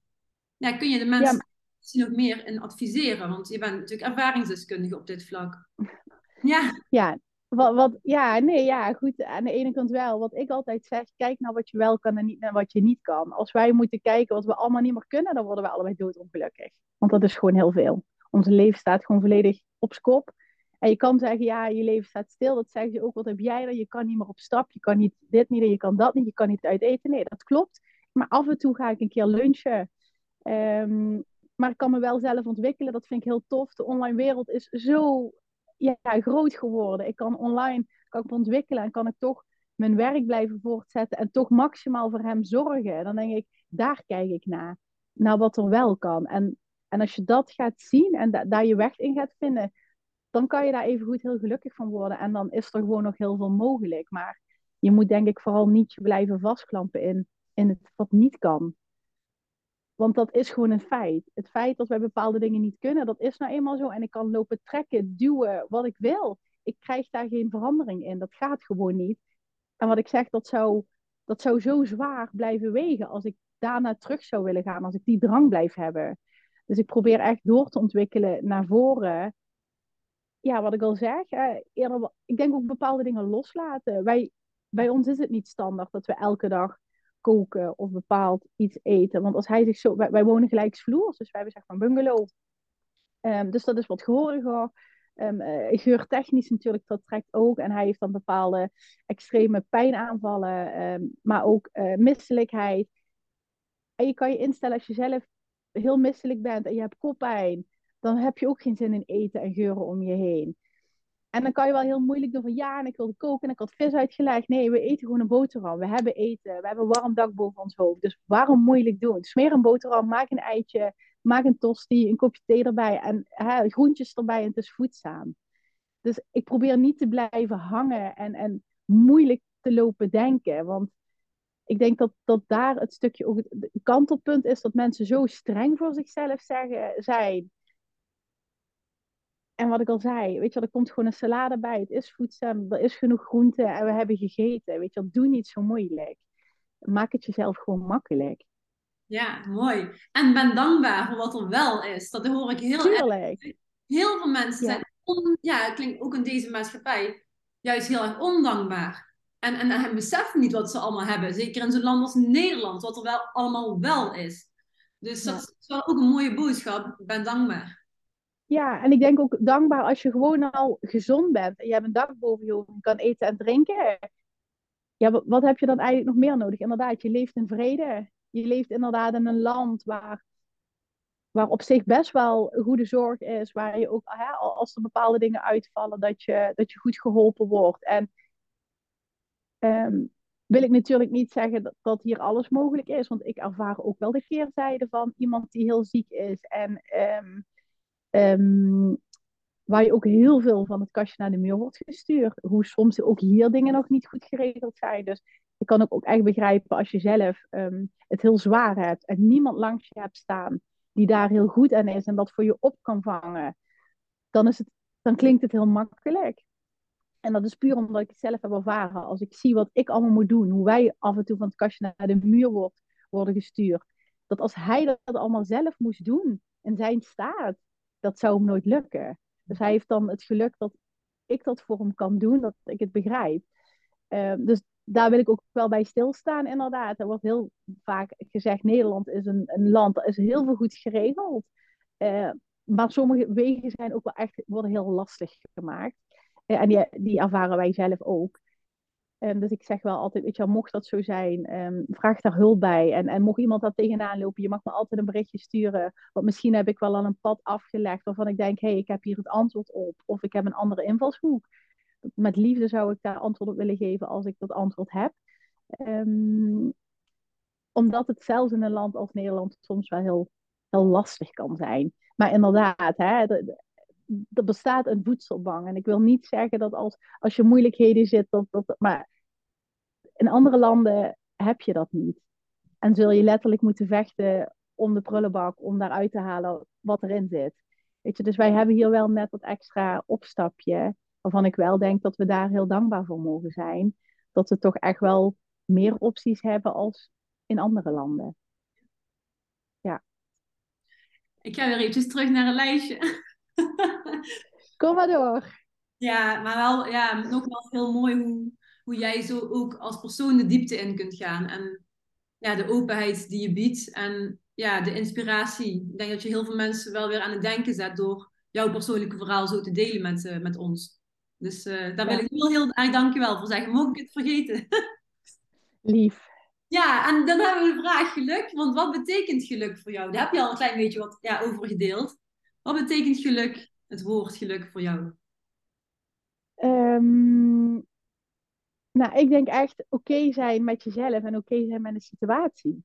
ja, kun je de mensen ja. nog meer in adviseren? Want je bent natuurlijk ervaringsdeskundige op dit vlak. Ja. Ja, wat, wat, ja, nee, ja, goed. Aan de ene kant wel. Wat ik altijd zeg, kijk naar wat je wel kan en niet naar wat je niet kan. Als wij moeten kijken wat we allemaal niet meer kunnen, dan worden we allebei doodongelukkig. Want dat is gewoon heel veel. Onze leven staat gewoon volledig op kop. En je kan zeggen, ja, je leven staat stil. Dat zeg je ook, wat heb jij dan? Je kan niet meer op stap. Je kan niet dit niet, je kan dat niet. Je kan niet uit eten. Nee, dat klopt. Maar af en toe ga ik een keer lunchen. Um, maar ik kan me wel zelf ontwikkelen. Dat vind ik heel tof. De online wereld is zo ja, groot geworden. Ik kan online kan ik ontwikkelen en kan ik toch mijn werk blijven voortzetten en toch maximaal voor hem zorgen. Dan denk ik, daar kijk ik naar. Naar wat er wel kan. En, en als je dat gaat zien en daar je weg in gaat vinden, dan kan je daar even goed heel gelukkig van worden. En dan is er gewoon nog heel veel mogelijk. Maar je moet denk ik vooral niet blijven vastklampen in, in het wat niet kan. Want dat is gewoon een feit. Het feit dat wij bepaalde dingen niet kunnen, dat is nou eenmaal zo. En ik kan lopen trekken, duwen, wat ik wil. Ik krijg daar geen verandering in. Dat gaat gewoon niet. En wat ik zeg, dat zou, dat zou zo zwaar blijven wegen als ik daarna terug zou willen gaan. Als ik die drang blijf hebben. Dus ik probeer echt door te ontwikkelen naar voren ja, wat ik al zeg, eh, eerder, ik denk ook bepaalde dingen loslaten. Wij, bij ons is het niet standaard dat we elke dag koken of bepaald iets eten. Want als hij zich zo, wij, wonen gelijksvloers, dus wij hebben zeg maar bungalow. Um, dus dat is wat gehoriger. Um, geurtechnisch natuurlijk, dat trekt ook. En hij heeft dan bepaalde extreme pijnaanvallen, um, maar ook uh, misselijkheid. En je kan je instellen als je zelf heel misselijk bent en je hebt koppijn dan heb je ook geen zin in eten en geuren om je heen. En dan kan je wel heel moeilijk doen van ja, en ik wilde koken en ik had vis uitgelegd. Nee, we eten gewoon een boterham. We hebben eten. We hebben een warm dak boven ons hoofd. Dus waarom moeilijk doen? Smeer een boterham, maak een eitje, maak een tosti, een kopje thee erbij en hè, groentjes erbij en het is voedzaam. Dus ik probeer niet te blijven hangen en, en moeilijk te lopen denken. Want ik denk dat, dat daar het stukje ook het kantelpunt is dat mensen zo streng voor zichzelf zeggen, zijn en wat ik al zei, weet je, er komt gewoon een salade bij. Het is voedzaam, er is genoeg groente en we hebben gegeten. Weet je, doe niet zo moeilijk. Maak het jezelf gewoon makkelijk. Ja, mooi. En ben dankbaar voor wat er wel is. Dat hoor ik heel Tuurlijk. erg. Heel veel mensen zijn, on, ja, het klinkt ook in deze maatschappij, juist heel erg ondankbaar. En, en, en beseffen niet wat ze allemaal hebben. Zeker in zo'n land als Nederland, wat er wel allemaal wel is. Dus dat is wel ook een mooie boodschap. Ben dankbaar. Ja, en ik denk ook dankbaar als je gewoon al gezond bent en je hebt een dak boven je hoofd en kan eten en drinken. Ja, wat, heb je dan eigenlijk nog meer nodig? Inderdaad, je leeft in vrede. Je leeft inderdaad in een land waar, waar op zich best wel goede zorg is. Waar je ook, hè, als er bepaalde dingen uitvallen, dat je, dat je goed geholpen wordt. En ehm, wil ik natuurlijk niet zeggen dat, dat, hier alles mogelijk is. Want ik ervaar ook wel de keerzijde van iemand die heel ziek is. En ehm, Um, waar je ook heel veel van het kastje naar de muur wordt gestuurd. Hoe soms ook hier dingen nog niet goed geregeld zijn. Dus ik kan ook, echt begrijpen als je zelf um, het heel zwaar hebt en niemand langs je hebt staan die daar heel goed aan is en dat voor je op kan vangen. Dan is het dan klinkt het heel makkelijk. En dat is puur omdat ik het zelf heb ervaren. Als ik zie wat ik allemaal moet doen, hoe wij af en toe van het kastje naar de muur wordt, worden gestuurd. Dat als hij dat allemaal zelf moest doen, in zijn staat, dat zou hem nooit lukken. Dus hij heeft dan het geluk dat ik dat voor hem kan doen, dat ik het begrijp. Ehm, dus daar wil ik ook wel bij stilstaan, inderdaad. Er wordt heel vaak gezegd, Nederland is een, een land, dat is heel veel goed geregeld. Uh, maar sommige wegen zijn ook wel echt, worden heel lastig gemaakt. Uh, en die, die ervaren wij zelf ook. Um, dus ik zeg wel altijd, weet je mocht dat zo zijn, um, vraag daar hulp bij. En, en mocht iemand daar tegenaan lopen, je mag me altijd een berichtje sturen. Want misschien heb ik wel al een pad afgelegd waarvan ik denk, hé, hey, ik heb hier het antwoord op. Of ik heb een andere invalshoek. Met liefde zou ik daar antwoord op willen geven als ik dat antwoord heb. Um, omdat het zelfs in een land als Nederland soms wel heel, heel lastig kan zijn. Maar inderdaad, hè, er bestaat een voedselbank. En ik wil niet zeggen dat als, als je moeilijkheden zit, dat, dat, maar in andere landen heb je dat niet. En zul je letterlijk moeten vechten om de prullenbak, om daaruit te halen wat erin zit. Weet je, dus wij hebben hier wel net dat extra opstapje, waarvan ik wel denk dat we daar heel dankbaar voor mogen zijn. Dat we toch echt wel meer opties hebben als in andere landen. Ja. Ik ga weer eventjes terug naar een lijstje. Kom maar door. Ja, maar wel, ja, nogmaals heel mooi hoe, hoe jij zo ook als persoon de diepte in kunt gaan. En ja, de openheid die je biedt en ja, de inspiratie. Ik denk dat je heel veel mensen wel weer aan het denken zet door jouw persoonlijke verhaal zo te delen met, uh, met ons. Dus uh, daar wil ik heel, heel erg dankjewel voor zeggen. Mogen ik het vergeten? Lief. Ja, en dan hebben we de vraag geluk. Want wat betekent geluk voor jou? Daar heb je al een klein beetje wat ja, over gedeeld. Wat betekent geluk, het woord geluk voor jou? Um, nou, ik denk echt oké zijn met jezelf en oké zijn met de situatie.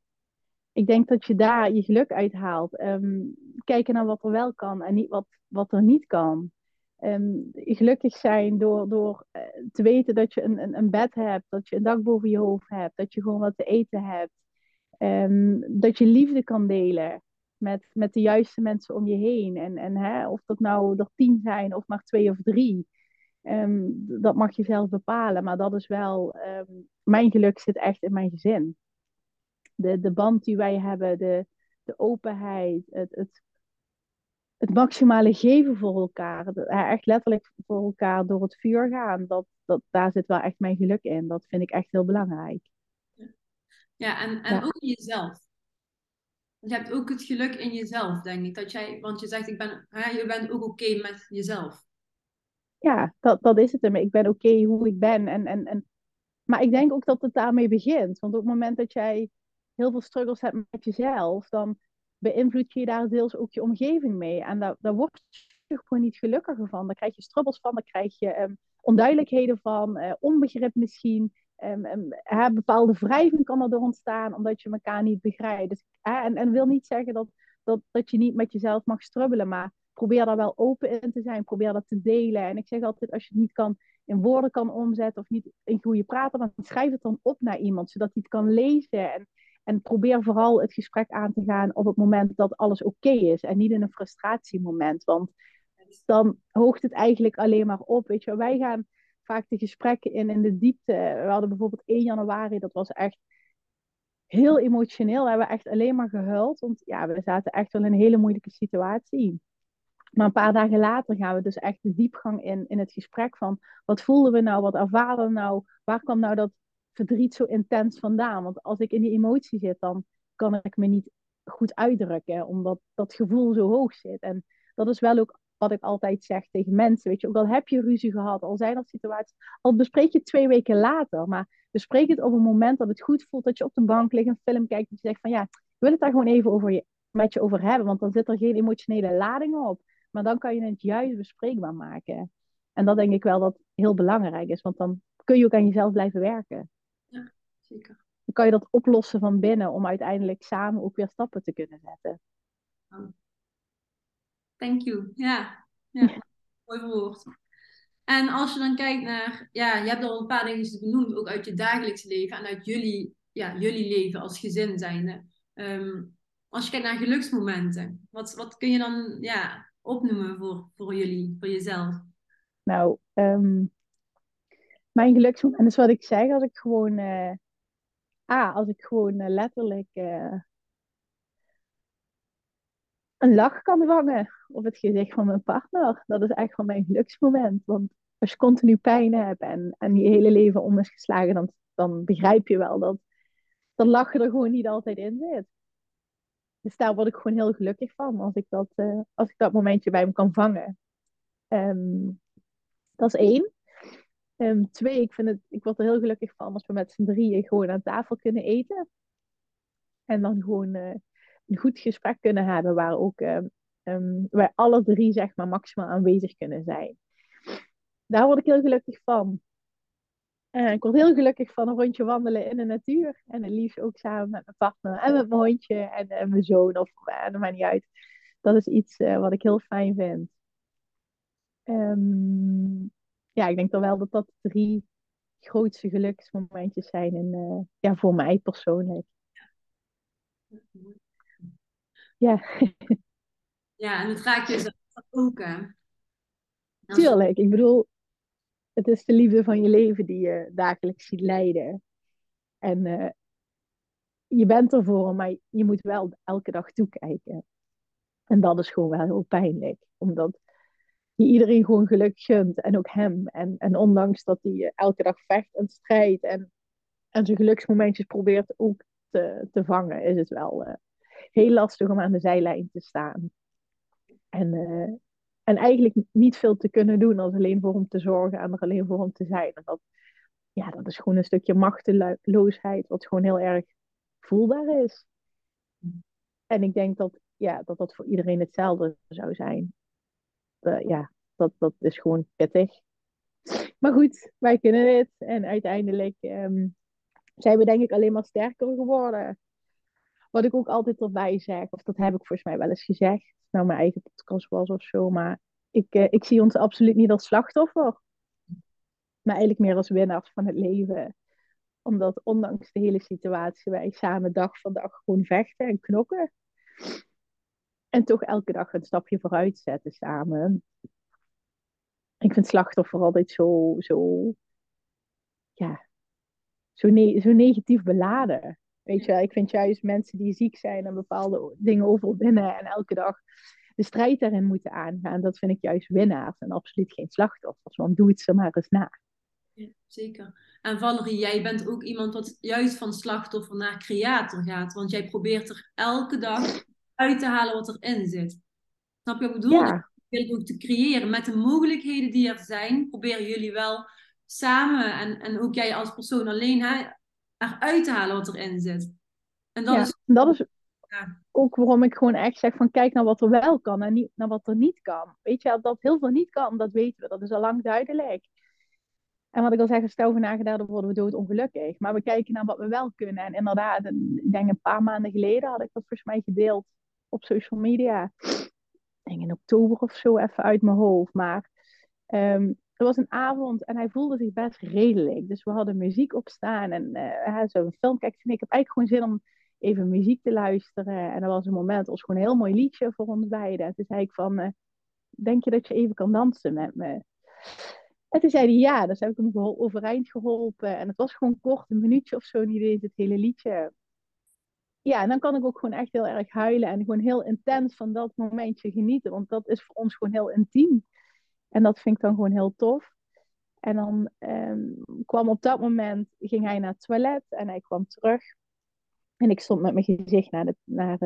Ik denk dat je daar je geluk uithaalt. Um, kijken naar wat er wel kan en niet wat, wat er niet kan. Um, gelukkig zijn door, door uh, te weten dat je een, een, een, bed hebt, dat je een dak boven je hoofd hebt, dat je gewoon wat te eten hebt, um, dat je liefde kan delen met, met de juiste mensen om je heen. En, en hè, of dat nou er tien zijn of maar twee of drie. Um, dat mag je zelf bepalen. Maar dat is wel, um, mijn geluk zit echt in mijn gezin. De, de band die wij hebben, de, de openheid, het, het, het maximale geven voor elkaar. Echt letterlijk voor elkaar door het vuur gaan. Dat, dat, daar zit wel echt mijn geluk in. Dat vind ik echt heel belangrijk. Ja, en, en ja. ook jezelf je hebt ook het geluk in jezelf, denk ik. Dat jij, want je zegt, ik ben, hè, je bent ook oké met jezelf. Ja, dat, dat is het. Ik ben oké hoe ik ben. En, en, en... Maar ik denk ook dat het daarmee begint. Want op het moment dat jij heel veel struggles hebt met jezelf, dan beïnvloed je daar deels ook je omgeving mee. En daar, daar word je gewoon niet gelukkiger van. Daar krijg je strubbels van, daar krijg je um, onduidelijkheden van, uh, onbegrip misschien. Um, um, bepaalde wrijving kan er door ontstaan omdat je elkaar niet begrijpt. Dus, en, en wil niet zeggen dat, dat, dat je niet met jezelf mag strubbelen, maar probeer daar wel open in te zijn. Probeer dat te delen. En ik zeg altijd, als je het niet kan in woorden kan omzetten of niet in goede praten, dan schrijf het dan op naar iemand, zodat hij het kan lezen. En, en probeer vooral het gesprek aan te gaan op het moment dat alles oké is en niet in een frustratiemoment. Want dan hoogt het eigenlijk alleen maar op. Weet je, wij gaan vaak de gesprekken in, in de diepte. We hadden bijvoorbeeld 1 januari, dat was echt heel emotioneel. We hebben echt alleen maar gehuild. Want ja, we zaten echt wel in een hele moeilijke situatie. Maar een paar dagen later gaan we dus echt de diepgang in, in het gesprek van wat voelden we nou, wat ervaren we nou, waar kwam nou dat verdriet zo intens vandaan? Want als ik in die emotie zit, dan kan ik me niet goed uitdrukken, omdat dat gevoel zo hoog zit. En dat is wel ook wat ik altijd zeg tegen mensen. Weet je, ook al heb je ruzie gehad, al zijn er situaties, al bespreek je het twee weken later, maar bespreek het op een moment dat het goed voelt, dat je op de bank ligt, een film kijkt, dat je zegt van ja, ik wil het daar gewoon even over je, met je over hebben, want dan zit er geen emotionele lading op. Maar dan kan je het juist bespreekbaar maken. En dat denk ik wel dat heel belangrijk is, want dan kun je ook aan jezelf blijven werken. Ja, zeker. Dan kan je dat oplossen van binnen om uiteindelijk samen ook weer stappen te kunnen zetten. Thank you. Ja, ja. mooi woord. En als je dan kijkt naar, ja, je hebt al een paar dingen benoemd, ook uit je dagelijks leven en uit jullie, ja, jullie leven als gezin zijnde. Um, als je kijkt naar geluksmomenten, wat, wat kun je dan ja, opnoemen voor, voor jullie, voor jezelf? Nou, ehm, mijn geluksmoment is wat ik zeg, als ik gewoon, ah, als ik gewoon uh, letterlijk uh, een lach kan vangen op het gezicht van mijn partner. Dat is echt van mijn geluksmoment. Want als je continu pijn hebt en, en je hele leven om is geslagen, dan, dan begrijp je wel dat dat lachen er gewoon niet altijd in zit. Dus daar word ik gewoon heel gelukkig van als ik dat, uh, als ik dat momentje bij me kan vangen. Um, dat is één. Um, twee, ik, vind het, ik word er heel gelukkig van als we met z'n drieën gewoon aan tafel kunnen eten. En dan gewoon uh, een goed gesprek kunnen hebben waar ook um, wij alle drie zeg maar maximaal aanwezig kunnen zijn. Daar word ik heel gelukkig van. Uh, ik word heel gelukkig van een rondje wandelen in de natuur. En het liefst ook samen met mijn partner en met mijn hondje en, en mijn zoon. Of uh, dat maakt niet uit. Dat is iets uh, wat ik heel fijn vind. Um, ja, ik denk dan wel dat dat drie grootste geluksmomentjes zijn. En, ja, voor mij persoonlijk. Ja. Ja, en het raakt je ook, hè? Tuurlijk. Ik bedoel, het is de liefde van je leven die je dagelijks ziet leiden. En uh, je bent ervoor, maar je moet wel elke dag toekijken. En dat is gewoon wel heel pijnlijk. Omdat je iedereen gewoon geluk gunt. En ook hem. En, en ondanks dat hij elke dag vecht en strijdt. En, en zijn geluksmomentjes probeert ook te, te vangen. Is het wel uh, heel lastig om aan de zijlijn te staan. En uh, en eigenlijk niet veel te kunnen doen als alleen voor hem te zorgen en er alleen voor hem te zijn. En dat, ja, dat is gewoon een stukje machteloosheid, wat gewoon heel erg voelbaar is. En ik denk dat ja, dat, dat voor iedereen hetzelfde zou zijn. Uh, ja, dat, dat is gewoon pittig. Maar goed, wij kunnen dit. En uiteindelijk um, zijn we denk ik alleen maar sterker geworden. Wat ik ook altijd erbij zeg, of dat heb ik volgens mij wel eens gezegd nou mijn eigen podcast was of zo. Maar ik, uh, ik zie ons absoluut niet als slachtoffer. Maar eigenlijk meer als winnaars van het leven. Omdat ondanks de hele situatie wij samen dag voor dag gewoon vechten en knokken. En toch elke dag een stapje vooruit zetten samen. Ik vind slachtoffer altijd zo, zo, ja, zo, zo negatief beladen. Weet je, ik vind juist mensen die ziek zijn en bepaalde dingen overwinnen en elke dag de strijd daarin moeten aangaan, dat vind ik juist winnaars en absoluut geen slachtoffers. Want doe het ze maar eens na. Ja, zeker. En Valerie, jij bent ook iemand wat juist van slachtoffer naar creator gaat. Want jij probeert er elke dag uit te halen wat erin zit. Snap je wat ik bedoel? Ja. Je ook te creëren met de mogelijkheden die er zijn. Proberen jullie wel samen en, en ook jij als persoon alleen hè, eruit te halen wat erin zit. En dat is... Dat is ja. ook waarom ik gewoon echt zeg van kijk naar wat er wel kan en niet naar wat er niet kan. Weet je, dat heel veel niet kan, dat weten we. Dat is al lang duidelijk. En wat ik al zeg, stel over nagedacht, dan worden we doodongelukkig. Maar we kijken naar wat we wel kunnen. En inderdaad, ik denk een paar maanden geleden had ik dat volgens mij gedeeld op social media. Ik denk in oktober of zo, even uit mijn hoofd. Maar um, er was een avond en hij voelde zich best redelijk. Dus we hadden muziek op staan en uh, een film kijken. Ik heb eigenlijk gewoon zin om even muziek te luisteren. En er was een moment, het was gewoon een heel mooi liedje voor ons beiden. En toen zei ik van, uh, denk je dat je even kan dansen met me? En toen zei hij ja, dus heb ik hem overeind geholpen. En het was gewoon kort, een minuutje of zo, niet eens het hele liedje. Ja, en dan kan ik ook gewoon echt heel erg huilen en gewoon heel intens van dat momentje genieten. Want dat is voor ons gewoon heel intiem. En dat vind ik dan gewoon heel tof. En dan um, kwam op dat moment, ging hij naar het toilet en hij kwam terug. En ik stond met mijn gezicht naar de, naar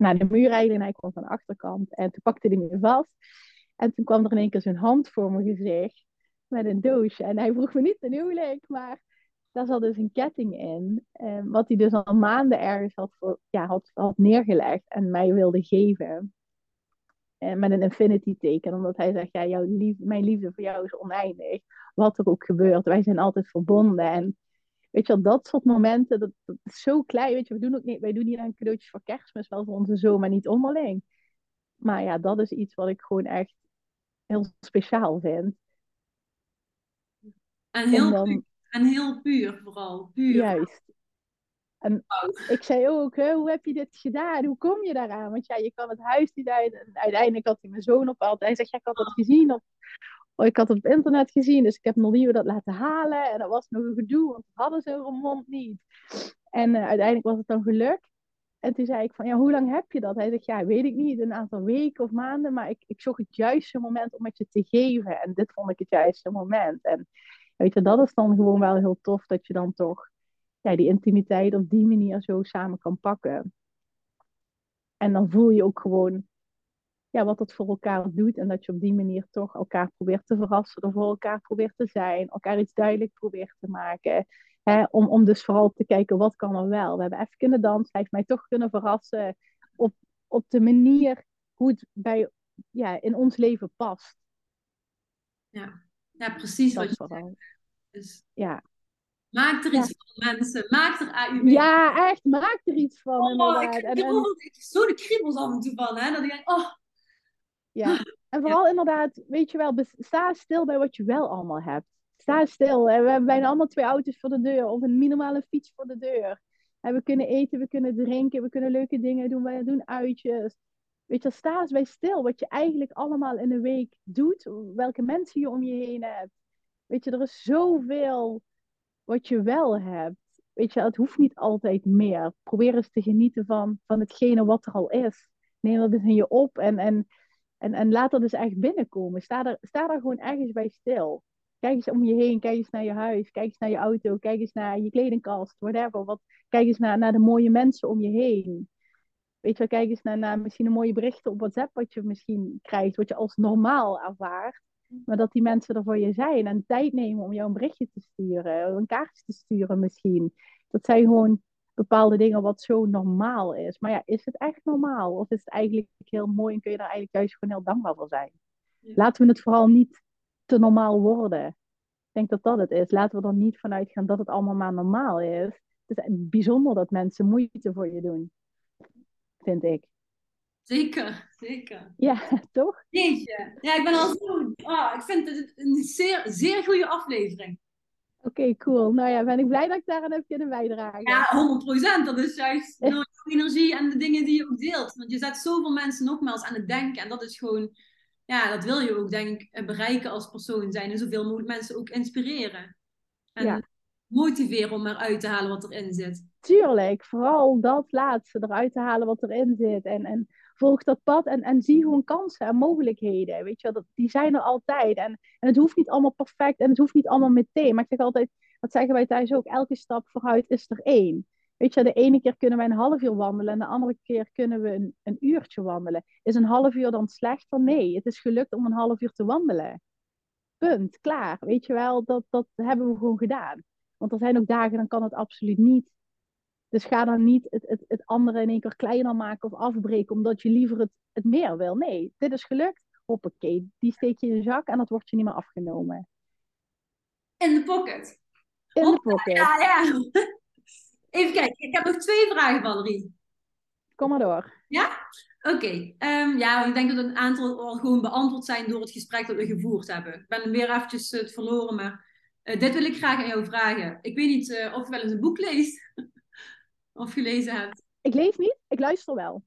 naar de muur en hij kwam van de achterkant. En toen pakte hij me vast. En toen kwam er in één keer zijn hand voor mijn gezicht met een doosje. En hij vroeg me niet ten huwelijk, maar daar zat dus een ketting in. Um, wat hij dus al maanden ergens had, voor, ja, had, had neergelegd en mij wilde geven. Eh, met een infinity teken. Omdat hij zegt, ja, jouw liefde, mijn liefde voor jou is oneindig. Wat er ook gebeurt, wij zijn altijd verbonden. En weet je wel, dat soort momenten, dat, dat, is zo klein. Weet je, we doen ook niet, wij doen niet aan cadeautjes voor kerstmis, wel voor onze zoon, maar niet onderling. Maar ja, dat is iets wat ik gewoon echt heel speciaal vind. En heel, en, puur, en heel puur vooral. Puur. Juist. En ik zei ook, hoe heb je dit gedaan? Hoe kom je daaraan? Want ja, je kan het huis niet uit. En uiteindelijk had hij mijn zoon op altijd. Hij zegt, ja, ik had dat gezien op, Oh, ik had het op internet gezien, dus ik heb nog nieuw dat laten halen. En dat was nog een gedoe, want we hadden zo'n mond niet. En uh, uiteindelijk was het dan gelukt. En toen zei ik van, ja, hoe lang heb je dat? Hij zegt, ja, weet ik niet, een aantal weken of maanden. Maar ik, ik zocht het juiste moment om het je te geven. En dit vond ik het juiste moment. En weet je, dat is dan gewoon wel heel tof dat je dan toch ja, die intimiteit op die manier zo samen kan pakken. En dan voel je ook gewoon ja, wat het voor elkaar doet. En dat je op die manier toch elkaar probeert te verrassen, er voor elkaar probeert te zijn, elkaar iets duidelijk probeert te maken. Hè, om, om dus vooral te kijken wat kan er wel. We hebben even kunnen dansen, hij heeft mij toch kunnen verrassen op, op de manier hoe het bij, ja, in ons leven past. Ja, ja precies Dat wat je vooral. zegt. Dus Ja. Maak er iets van, mensen. Maak er AUB. ja, echt, maak er iets van Oh, inderdaad. ik heb en- zo de kriebels af en toe van, hè. Dat ik denk, oh, Ja, en vooral inderdaad, weet je wel, sta stil bij wat je wel allemaal hebt. Sta stil. En we hebben bijna allemaal twee auto's voor de deur of een minimale fiets voor de deur. En we kunnen eten, we kunnen drinken, we kunnen leuke dingen doen, we doen uitjes. Weet je, sta eens bij stil wat je eigenlijk allemaal in een week doet, welke mensen je om je heen hebt. Weet je, er is zoveel wat je wel hebt. Weet je, het hoeft niet altijd meer. Probeer eens te genieten van, van hetgene wat er al is. Neem dat eens in je op en, en en, en laat dat dus echt binnenkomen. Sta daar, sta daar gewoon ergens bij stil. Kijk eens om je heen, kijk eens naar je huis, kijk eens naar je auto, kijk eens naar je kledingkast, whatever. Wat, kijk eens naar, naar de mooie mensen om je heen. Weet je kijk eens naar, naar misschien een mooie berichten op WhatsApp wat je misschien krijgt, wat je als normaal ervaart. Maar dat die mensen er voor je zijn en tijd nemen om jou een berichtje te sturen, een kaartje te sturen misschien. Dat zijn gewoon bepaalde dingen wat zo normaal is. Maar ja, is het echt normaal? Of is het eigenlijk heel mooi en kun je daar eigenlijk juist gewoon heel dankbaar voor zijn? Ja. Laten we het vooral niet te normaal worden. Ik denk dat dat het is. Laten we er niet vanuit gaan dat het allemaal maar normaal is. Het is bijzonder dat mensen moeite voor je doen. Vind ik. Zeker, zeker. Ja, toch? Jeetje. Ja, ik ben al zo... Ah, ik vind het een zeer, zeer goede aflevering. Oké, cool. Nou ja, ben ik blij dat ik daaraan heb kunnen bijdragen. Ja, 100%. Dat is juist door energie en de dingen die je ook deelt. Want je zet zoveel mensen nogmaals aan het denken. En dat is gewoon, ja, dat wil je ook, denk ik, bereiken als persoon zijn. En zoveel mogelijk mensen ook inspireren. En Ja. motiveren om eruit te halen wat erin zit. Tuurlijk, vooral dat laatste, eruit te halen wat erin zit. En, en volg dat pad en, en zie gewoon kansen en mogelijkheden. Weet je, wel, die zijn er altijd. En, en het hoeft niet allemaal perfect en het hoeft niet allemaal meteen. Maar ik zeg altijd, dat zeggen wij thuis ook, elke stap vooruit is er één. Weet je, de ene keer kunnen wij een half uur wandelen en de andere keer kunnen we een, een uurtje wandelen. Is een half uur dan slechter? Nee, het is gelukt om een half uur te wandelen. Punt, klaar. Weet je wel, dat, dat hebben we gewoon gedaan. Want er zijn ook dagen, dan kan het absoluut niet. Dus ga dan niet het, het, het andere in één keer kleiner maken of afbreken, omdat je liever het, het meer wil. Nee, dit is gelukt. Hoppakee, die steek je in je zak en dat wordt je niet meer afgenomen. In de pocket. In de pocket. Ja, ja. Even kijken, ik heb nog twee vragen, Valerie. Kom maar door. Oké, ehm, ja, ik denk dat een aantal al gewoon beantwoord zijn door het gesprek dat we gevoerd hebben. Ik ben weer eventjes eh, het verloren, maar eh, dit wil ik graag aan jou vragen. Ik weet niet eh, of je wel eens een boek leest. of gelezen hebt. Ik lees niet, ik luister wel.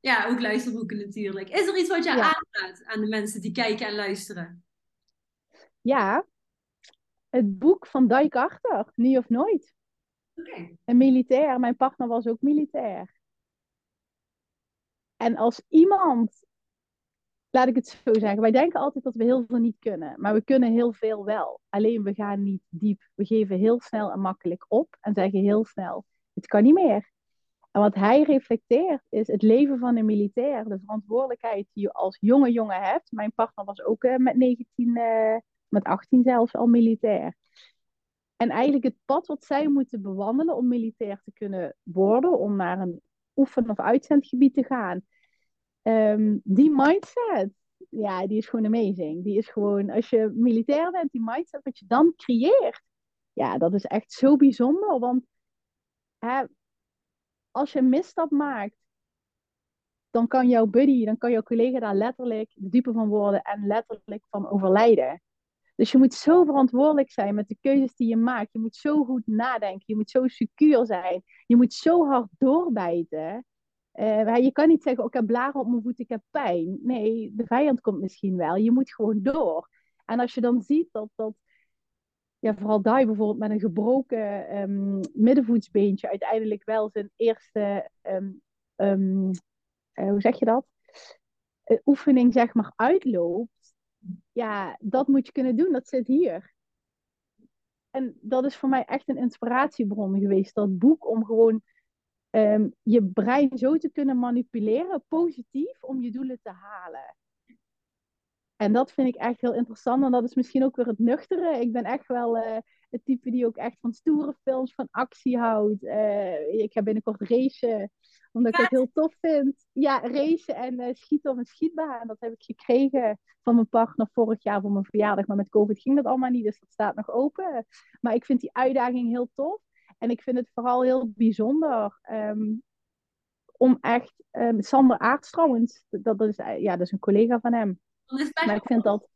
Ja, ook luisterboeken natuurlijk. Is er iets wat je Ja. aanraadt aan de mensen die kijken en luisteren? Ja, het boek van Dijk Achter, Nu of Nooit. Oké. Een militair, mijn partner was ook militair. En als iemand, laat ik het zo zeggen, wij denken altijd dat we heel veel niet kunnen, maar we kunnen heel veel wel. Alleen we gaan niet diep. We geven heel snel en makkelijk op en zeggen heel snel, het kan niet meer. En wat hij reflecteert is het leven van een militair, de verantwoordelijkheid die je als jonge jongen hebt. Mijn partner was ook eh, met 19, eh, met 18 zelfs al militair. En eigenlijk het pad wat zij moeten bewandelen om militair te kunnen worden, om naar een oefen- of uitzendgebied te gaan. Ehm, die mindset, ja, die is gewoon amazing. Die is gewoon, als je militair bent, die mindset wat je dan creëert, ja, dat is echt zo bijzonder. Want als je een misstap maakt, dan kan jouw buddy, dan kan jouw collega daar letterlijk de dupe van worden en letterlijk van overlijden. Dus je moet zo verantwoordelijk zijn met de keuzes die je maakt. Je moet zo goed nadenken. Je moet zo secuur zijn. Je moet zo hard doorbijten. Eh, je kan niet zeggen, oh, ik heb blaren op mijn voet, ik heb pijn. Nee, de vijand komt misschien wel. Je moet gewoon door. En als je dan ziet dat, dat ja, vooral Dai bijvoorbeeld met een gebroken um, middenvoetsbeentje uiteindelijk wel zijn eerste, um, um, uh, hoe zeg je dat? Uh, oefening zeg maar uitloopt. Ja, dat moet je kunnen doen. Dat zit hier. En dat is voor mij echt een inspiratiebron geweest. Dat boek om gewoon je brein zo te kunnen manipuleren, positief, om je doelen te halen. En dat vind ik echt heel interessant. En dat is misschien ook weer het nuchtere. Ik ben echt wel uh, het type die ook echt van stoere films, van actie houdt. Uh, ik ga binnenkort racen, omdat ik dat heel tof vind. Ja, racen en uh, schieten op een schietbaan. Dat heb ik gekregen van mijn partner vorig jaar voor mijn verjaardag. Maar met COVID ging dat allemaal niet, dus dat staat nog open. Maar ik vind die uitdaging heel tof. En ik vind het vooral heel bijzonder um, om echt... Um, Sander Aarts trouwens, dat, dat, is, ja, dat is een collega van hem. Maar ik vind dat...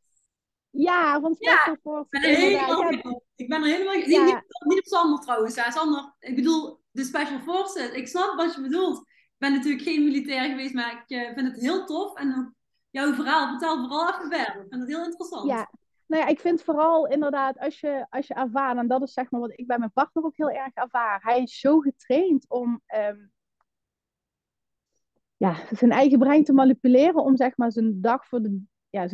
Ja, Special ja, Forces. Ik ben er helemaal, ja. ik ben er helemaal ja. niet, niet, op Sander trouwens. Hè. Sander, ik bedoel, de Special Forces. Ik snap wat je bedoelt. Ik ben natuurlijk geen militair geweest, maar ik uh, vind het heel tof. En jouw verhaal, vertel vooral even verder. Ik vind het heel interessant. Ja, nou ja, ik vind vooral inderdaad, als je, als je ervaart, en dat is zeg maar wat ik bij mijn partner ook heel erg ervaar. Hij is zo getraind om um, ja, zijn eigen brein te manipuleren om zeg maar zijn dag voor de ja,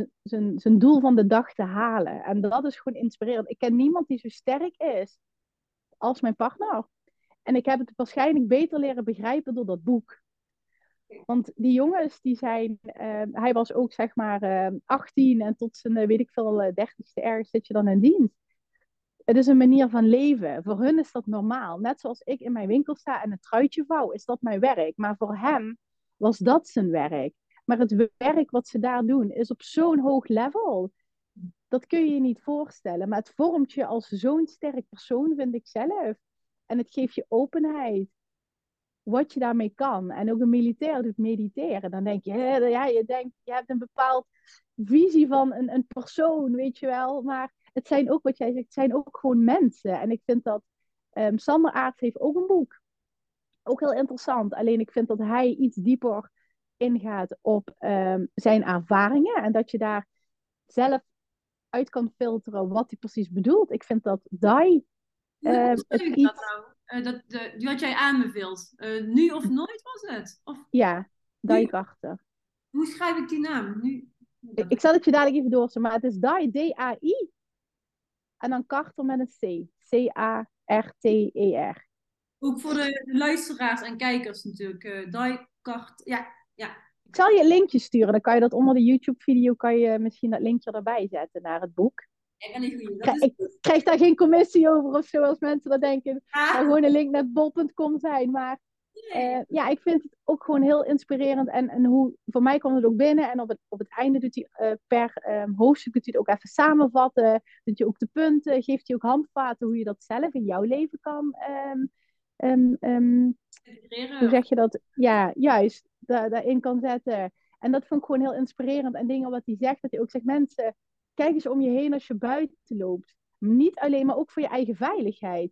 zijn, doel van de dag te halen. En dat is gewoon inspirerend. Ik ken niemand die zo sterk is als mijn partner. En ik heb het waarschijnlijk beter leren begrijpen door dat boek. Want die jongens, die zijn, uh, hij was ook zeg maar uh, ehm, 18 en tot zijn, uh, weet ik veel, 30ste eh, ergens zit je dan in dienst. Het is een manier van leven. Voor hun is dat normaal. Net zoals ik in mijn winkel sta en een truitje vouw, is dat mijn werk. Maar voor hem was dat zijn werk. Maar het werk wat ze daar doen is op zo'n hoog level. Dat kun je je niet voorstellen. Maar het vormt je als zo'n sterk persoon, vind ik zelf. En het geeft je openheid. Wat je daarmee kan. En ook een militair doet mediteren. Dan denk je, ja, je denkt, je hebt een bepaald visie van een, een persoon, weet je wel. Maar het zijn ook, wat jij zegt, het zijn ook gewoon mensen. En ik vind dat um, Sander Aarts heeft ook een boek. Ook heel interessant. Alleen ik vind dat hij iets dieper ingaat op um, zijn ervaringen en dat je daar zelf uit kan filteren wat hij precies bedoelt. Ik vind dat Dai. Uh, ehm, iets... dat nou? Uh, dat, de, die had jij aanbeveeld. Uh, nu of nooit was het? Of... Ja, Dai Carter. Hoe schrijf ik die naam? Nu... Ik, ik, zal het je dadelijk even doorzetten, maar het is Dai, D-A-I. En dan Carter met een C. C-A-R-T-E-R. Ook voor de luisteraars en kijkers natuurlijk. Uh, Dai Carter. Ja, ja. Ik zal je een linkje sturen. Dan kan je dat onder de YouTube-video kan je misschien dat linkje erbij zetten naar het boek. Ik krijg daar geen commissie over of zo als mensen dat denken. Ah. gewoon een link naar bol.com zijn. Maar uh, ja, ik vind het ook gewoon heel inspirerend. En, en hoe, voor mij komt het ook binnen. En op het, op het einde doet hij uh, per um, hoofdstuk doet hij het ook even samenvatten. Doet je ook de punten. Geeft hij ook handvaten hoe je dat zelf in jouw leven kan. Um, um, hoe zeg je dat? Ja, juist da daarin kan zetten. En dat vond ik gewoon heel inspirerend. En dingen wat hij zegt, dat hij ook zegt, mensen, kijk eens om je heen als je buiten loopt. Niet alleen, maar ook voor je eigen veiligheid.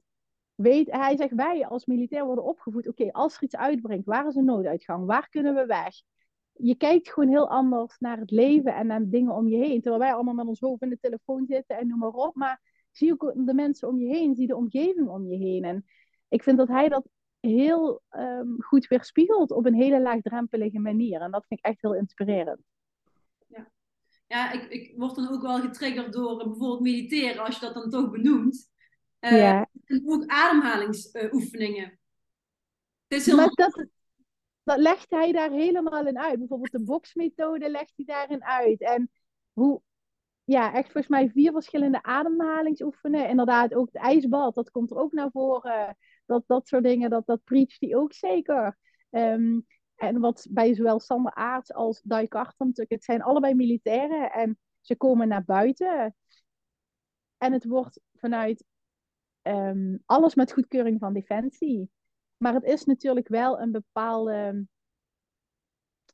Weet, hij zegt, wij als militair worden opgevoed, oké, als er iets uitbrengt, waar is een nooduitgang? Waar kunnen we weg? Je kijkt gewoon heel anders naar het leven en naar dingen om je heen. Terwijl wij allemaal met ons hoofd in de telefoon zitten en noem maar op. Maar zie ook de mensen om je heen, zie de omgeving om je heen. En ik vind dat hij dat heel um, goed weerspiegelt op een hele laagdrempelige manier. En dat vind ik echt heel inspirerend. Ja, ja ik, ik word dan ook wel getriggerd door uh, bijvoorbeeld mediteren, als je dat dan toch benoemt. Uh, ja. En ook ademhalingsoefeningen. Uh, Maar dat, dat legt hij daar helemaal in uit. Bijvoorbeeld de boxmethode legt hij daarin uit. En hoe, ja, echt volgens mij vier verschillende ademhalingsoefeningen. Inderdaad, ook het ijsbad, dat komt er ook naar voren dat, dat soort dingen, dat, dat preacht hij ook zeker. Ehm, en wat bij zowel Sander Aarts als Dai Karten het zijn allebei militairen en ze komen naar buiten. En het wordt vanuit um, alles met goedkeuring van Defensie. Maar het is natuurlijk wel een bepaalde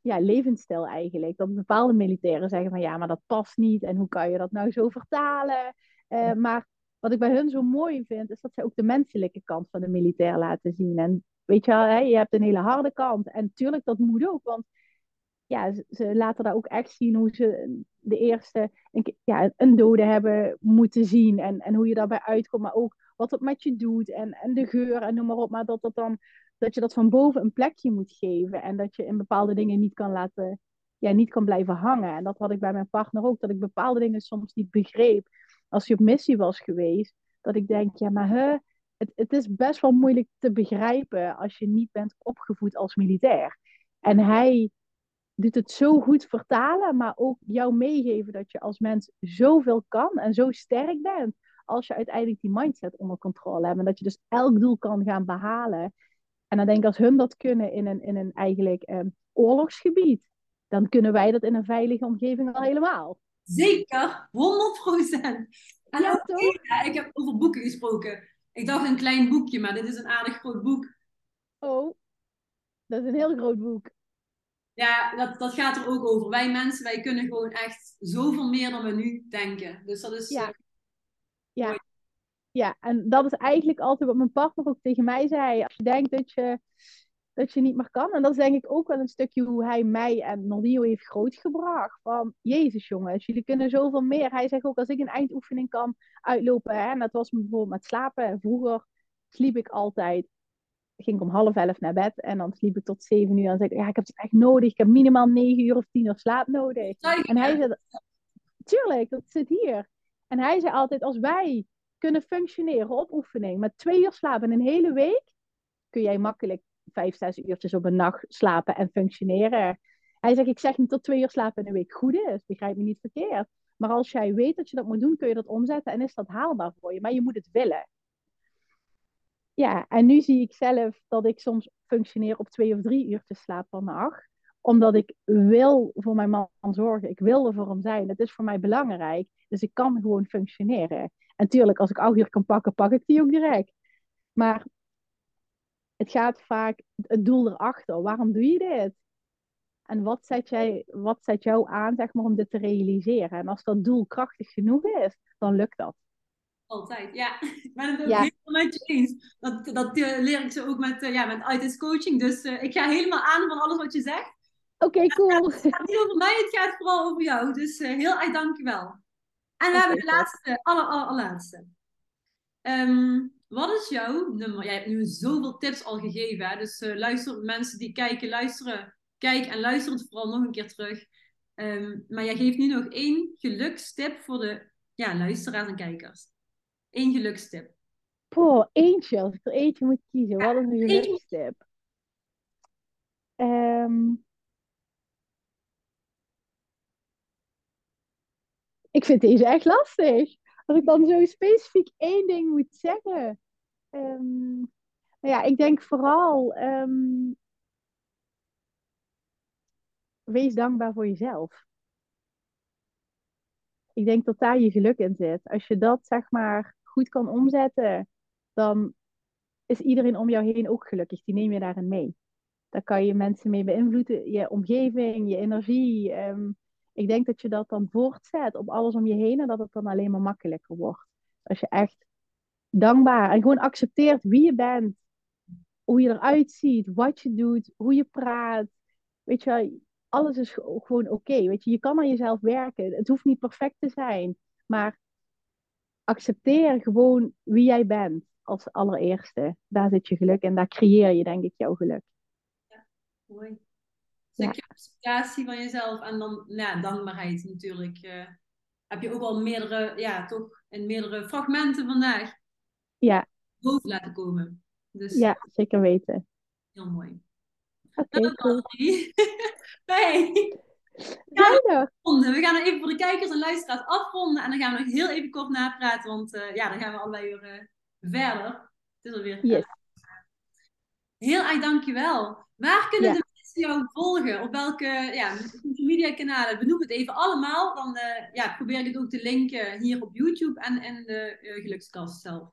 ja, levensstijl eigenlijk. Dat bepaalde militairen zeggen van ja, maar dat past niet. En hoe kan je dat nou zo vertalen? Uh, maar wat ik bij hun zo mooi vind, is dat zij ook de menselijke kant van de militair laten zien. En weet je wel, hè, je hebt een hele harde kant. En tuurlijk, dat moet ook. Want ja, ze, laten daar ook echt zien hoe ze de eerste een, ja, een dode hebben moeten zien. En, en hoe je daarbij uitkomt, maar ook wat het met je doet. En, en de geur en noem maar op. Maar dat, dat, dan, dat je dat van boven een plekje moet geven. En dat je in bepaalde dingen niet kan laten, ja, niet kan blijven hangen. En dat had ik bij mijn partner ook. Dat ik bepaalde dingen soms niet begreep. Als hij op missie was geweest. Dat ik denk, ja, maar hè, het, het is best wel moeilijk te begrijpen als je niet bent opgevoed als militair. En hij doet het zo goed vertalen, maar ook jou meegeven dat je als mens zoveel kan en zo sterk bent. Als je uiteindelijk die mindset onder controle hebt. En dat je dus elk doel kan gaan behalen. En dan denk ik, als hun dat kunnen in een, in een eigenlijk um, oorlogsgebied, dan kunnen wij dat in een veilige omgeving al helemaal. Zeker, 100 procent. ja? Ja, ik heb over boeken gesproken. Ik dacht een klein boekje, maar dit is een aardig groot boek. Oh, dat is een heel groot boek. Ja, dat, dat gaat er ook over. Wij mensen, wij kunnen gewoon echt zoveel meer dan we nu denken. Dus dat is... Ja, uh, ja. ja. en dat is eigenlijk altijd wat mijn partner ook tegen mij zei. Als je denkt dat je, dat je niet meer kan. En dat is denk ik ook wel een stukje hoe hij mij en Nordio heeft grootgebracht. Van, jezus jongens, jullie kunnen zoveel meer. Hij zegt ook, als ik een eindoefening kan uitlopen. Hè, en dat was bijvoorbeeld met slapen. Vroeger sliep ik altijd ging ik om half elf naar bed en dan sliep ik tot zeven uur. En dan zei ik, ja, ik heb het echt nodig. Ik heb minimaal negen uur of tien uur slaap nodig. En hij zei, tuurlijk, dat zit hier. En hij zei altijd, als wij kunnen functioneren op oefening met twee uur slapen in een hele week, kun jij makkelijk vijf, zes uurtjes op een nacht slapen en functioneren. Hij zegt, ik zeg niet dat twee uur slapen in een week goed is, begrijp me niet verkeerd. Maar als jij weet dat je dat moet doen, kun je dat omzetten en is dat haalbaar voor je. Maar je moet het willen ja, en nu zie ik zelf dat ik soms functioneer op twee of drie uur te slaap per nacht. Omdat ik wil voor mijn man zorgen. Ik wil er voor hem zijn. Het is voor mij belangrijk. Dus ik kan gewoon functioneren. En natuurlijk, als ik acht uur kan pakken, pak ik die ook direct. Maar het gaat vaak het doel erachter. Waarom doe je dit? En wat zet, jij, wat zet jou aan zeg maar, om dit te realiseren? En als dat doel krachtig genoeg is, dan lukt dat. Altijd, ja. Ik ben het ook helemaal met je eens. Dat, dat uh, leer ik ze ook met, uh, ja, met ITIS coaching. Dus uh, ik ga helemaal aan van alles wat je zegt. Oké, okay, cool. Het gaat niet over mij, het gaat vooral over jou. Dus heel erg dankjewel. En we okay, hebben de laatste, aller, aller, allerlaatste. Um, wat is jouw nummer? Jij hebt nu zoveel tips al gegeven. Hè? Dus luister, mensen die kijken, luisteren. Kijk en luister het vooral nog een keer terug. Um, maar jij geeft nu nog één gelukstip voor de ja, luisteraars en kijkers. Eén gelukstip. Poh, eentje. Als ik er eentje moet kiezen, wat is een gelukstip? Um, ik vind deze echt lastig. Als ik dan zo specifiek één ding moet zeggen. Nou ja, ik denk vooral. Um, wees dankbaar voor jezelf. Ik denk dat daar je geluk in zit. Als je dat zeg maar goed kan omzetten, dan is iedereen om jou heen ook gelukkig. Die neem je daarin mee. Daar kan je mensen mee beïnvloeden, je omgeving, je energie. Um, ik denk dat je dat dan voortzet op alles om je heen en dat het dan alleen maar makkelijker wordt. Als je echt dankbaar en gewoon accepteert wie je bent, hoe je eruit ziet, wat je doet, hoe je praat. Weet je, alles is gewoon oké. Weet je, je kan aan jezelf werken. Het hoeft niet perfect te zijn, maar accepteer gewoon wie jij bent als allereerste. Daar zit je geluk en daar creëer je denk ik jouw geluk. Ja, mooi. Een stukje acceptatie van jezelf en dan ja, dankbaarheid natuurlijk. Uh, heb je ook al meerdere, ja, toch in meerdere fragmenten vandaag ja. boven laten komen. Dus, ja, zeker weten. Heel mooi. Oké, okay, cool. Ja, we gaan even voor de kijkers en luisteraars afronden. En dan gaan we nog heel even kort napraten. Want uh, ja, dan gaan we allerlei uur uh, verder. Het is alweer... Yes. Heel erg dankjewel. Waar kunnen ja. de jou volgen? Op welke ja, social media kanalen? Benoem het even allemaal. Dan uh, ja, probeer ik het ook te linken hier op YouTube en in de gelukskast zelf.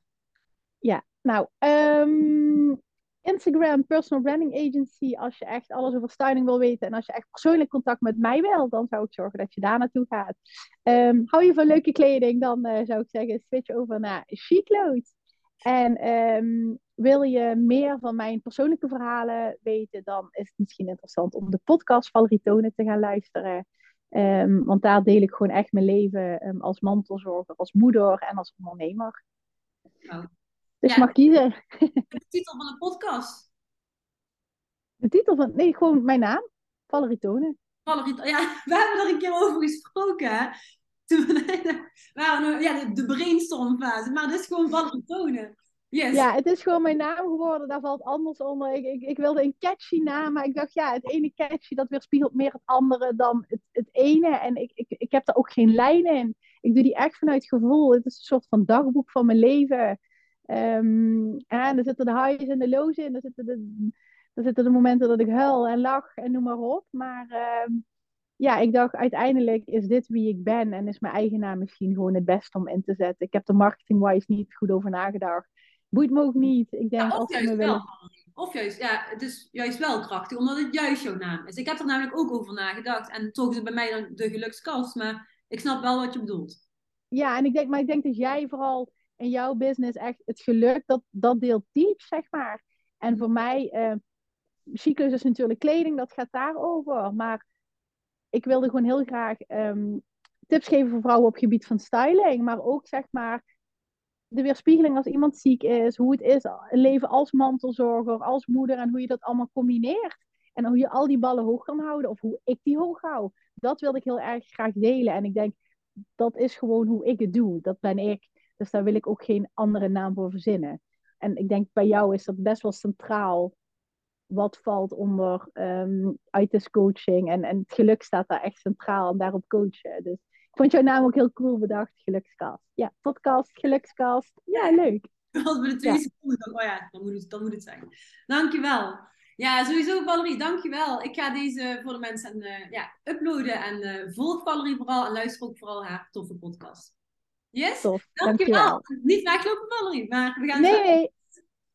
Ja, nou, um, Instagram Personal Branding Agency. Als je echt alles over styling wil weten en als je echt persoonlijk contact met mij wil, dan zou ik zorgen dat je daar naartoe gaat. Um, hou je van leuke kleding, dan uh, zou ik zeggen switch over naar She Clothes. En um, wil je meer van mijn persoonlijke verhalen weten, dan is het misschien interessant om de podcast Valerie Tonen te gaan luisteren. Um, want daar deel ik gewoon echt mijn leven um, als mantelzorger, als moeder en als ondernemer. Oh. Dus ja. mag kiezen. De titel van de podcast? De titel van, nee, gewoon mijn naam. Valerie Tonen. Valerie, ja, we hebben er een keer over gesproken. Toen ja, de, de brainstormfase, maar het is gewoon Valerie Tonen. Yes. Ja, het is gewoon mijn naam geworden. Daar valt anders onder. Ik, ik, wilde een catchy naam, maar ik dacht, ja, het ene catchy, dat weerspiegelt meer het andere dan het, het ene. En ik, ik, ik heb daar ook geen lijnen in. Ik doe die echt vanuit gevoel. Het is een soort van dagboek van mijn leven. Um, en er zitten de highs en de lows in. Er zitten de, er zitten de momenten dat ik huil en lach en noem maar op. Maar uh, ja, ik dacht uiteindelijk is dit wie ik ben en is mijn eigen naam misschien gewoon het beste om in te zetten. Ik heb er marketing-wise niet goed over nagedacht. Boeit me ook niet. Ik denk, ja, of juist wel. Of juist, ja, het is juist wel krachtig, omdat het juist jouw naam is. Ik heb er namelijk ook over nagedacht. En toch is het bij mij dan de gelukskast, maar ik snap wel wat je bedoelt. Ja, en ik denk, maar ik denk dat jij vooral in jouw business echt het geluk, dat, dat deelt diep, zeg maar. En voor mij, uh, cyclus is natuurlijk kleding, dat gaat daarover. Maar ik wilde gewoon heel graag um, tips geven voor vrouwen op het gebied van styling. Maar ook, zeg maar, de weerspiegeling als iemand ziek is, hoe het is leven als mantelzorger, als moeder en hoe je dat allemaal combineert. En hoe je al die ballen hoog kan houden of hoe ik die hoog hou. Dat wilde ik heel erg graag delen. En ik denk, dat is gewoon hoe ik het doe. Dat ben ik. Dus daar wil ik ook geen andere naam voor verzinnen. En ik denk bij jou is dat best wel centraal. Wat valt onder um, coaching. En, en het geluk staat daar echt centraal. En daarop coachen. Dus vond jouw naam ook heel cool bedacht, Gelukskast. Ja, podcast, Gelukskast. Ja, leuk. Als we de twee seconden, dan, oh ja, dan moet, het, dan moet het zijn. Dankjewel. Ja, sowieso Valerie, dankjewel. Ik ga deze voor de mensen uh, ja, uploaden en uh, volg Valerie vooral en luister ook vooral haar toffe podcast. Yes? Tof, dankjewel. dankjewel. Niet weglopen Valerie, maar we gaan Nee, nee.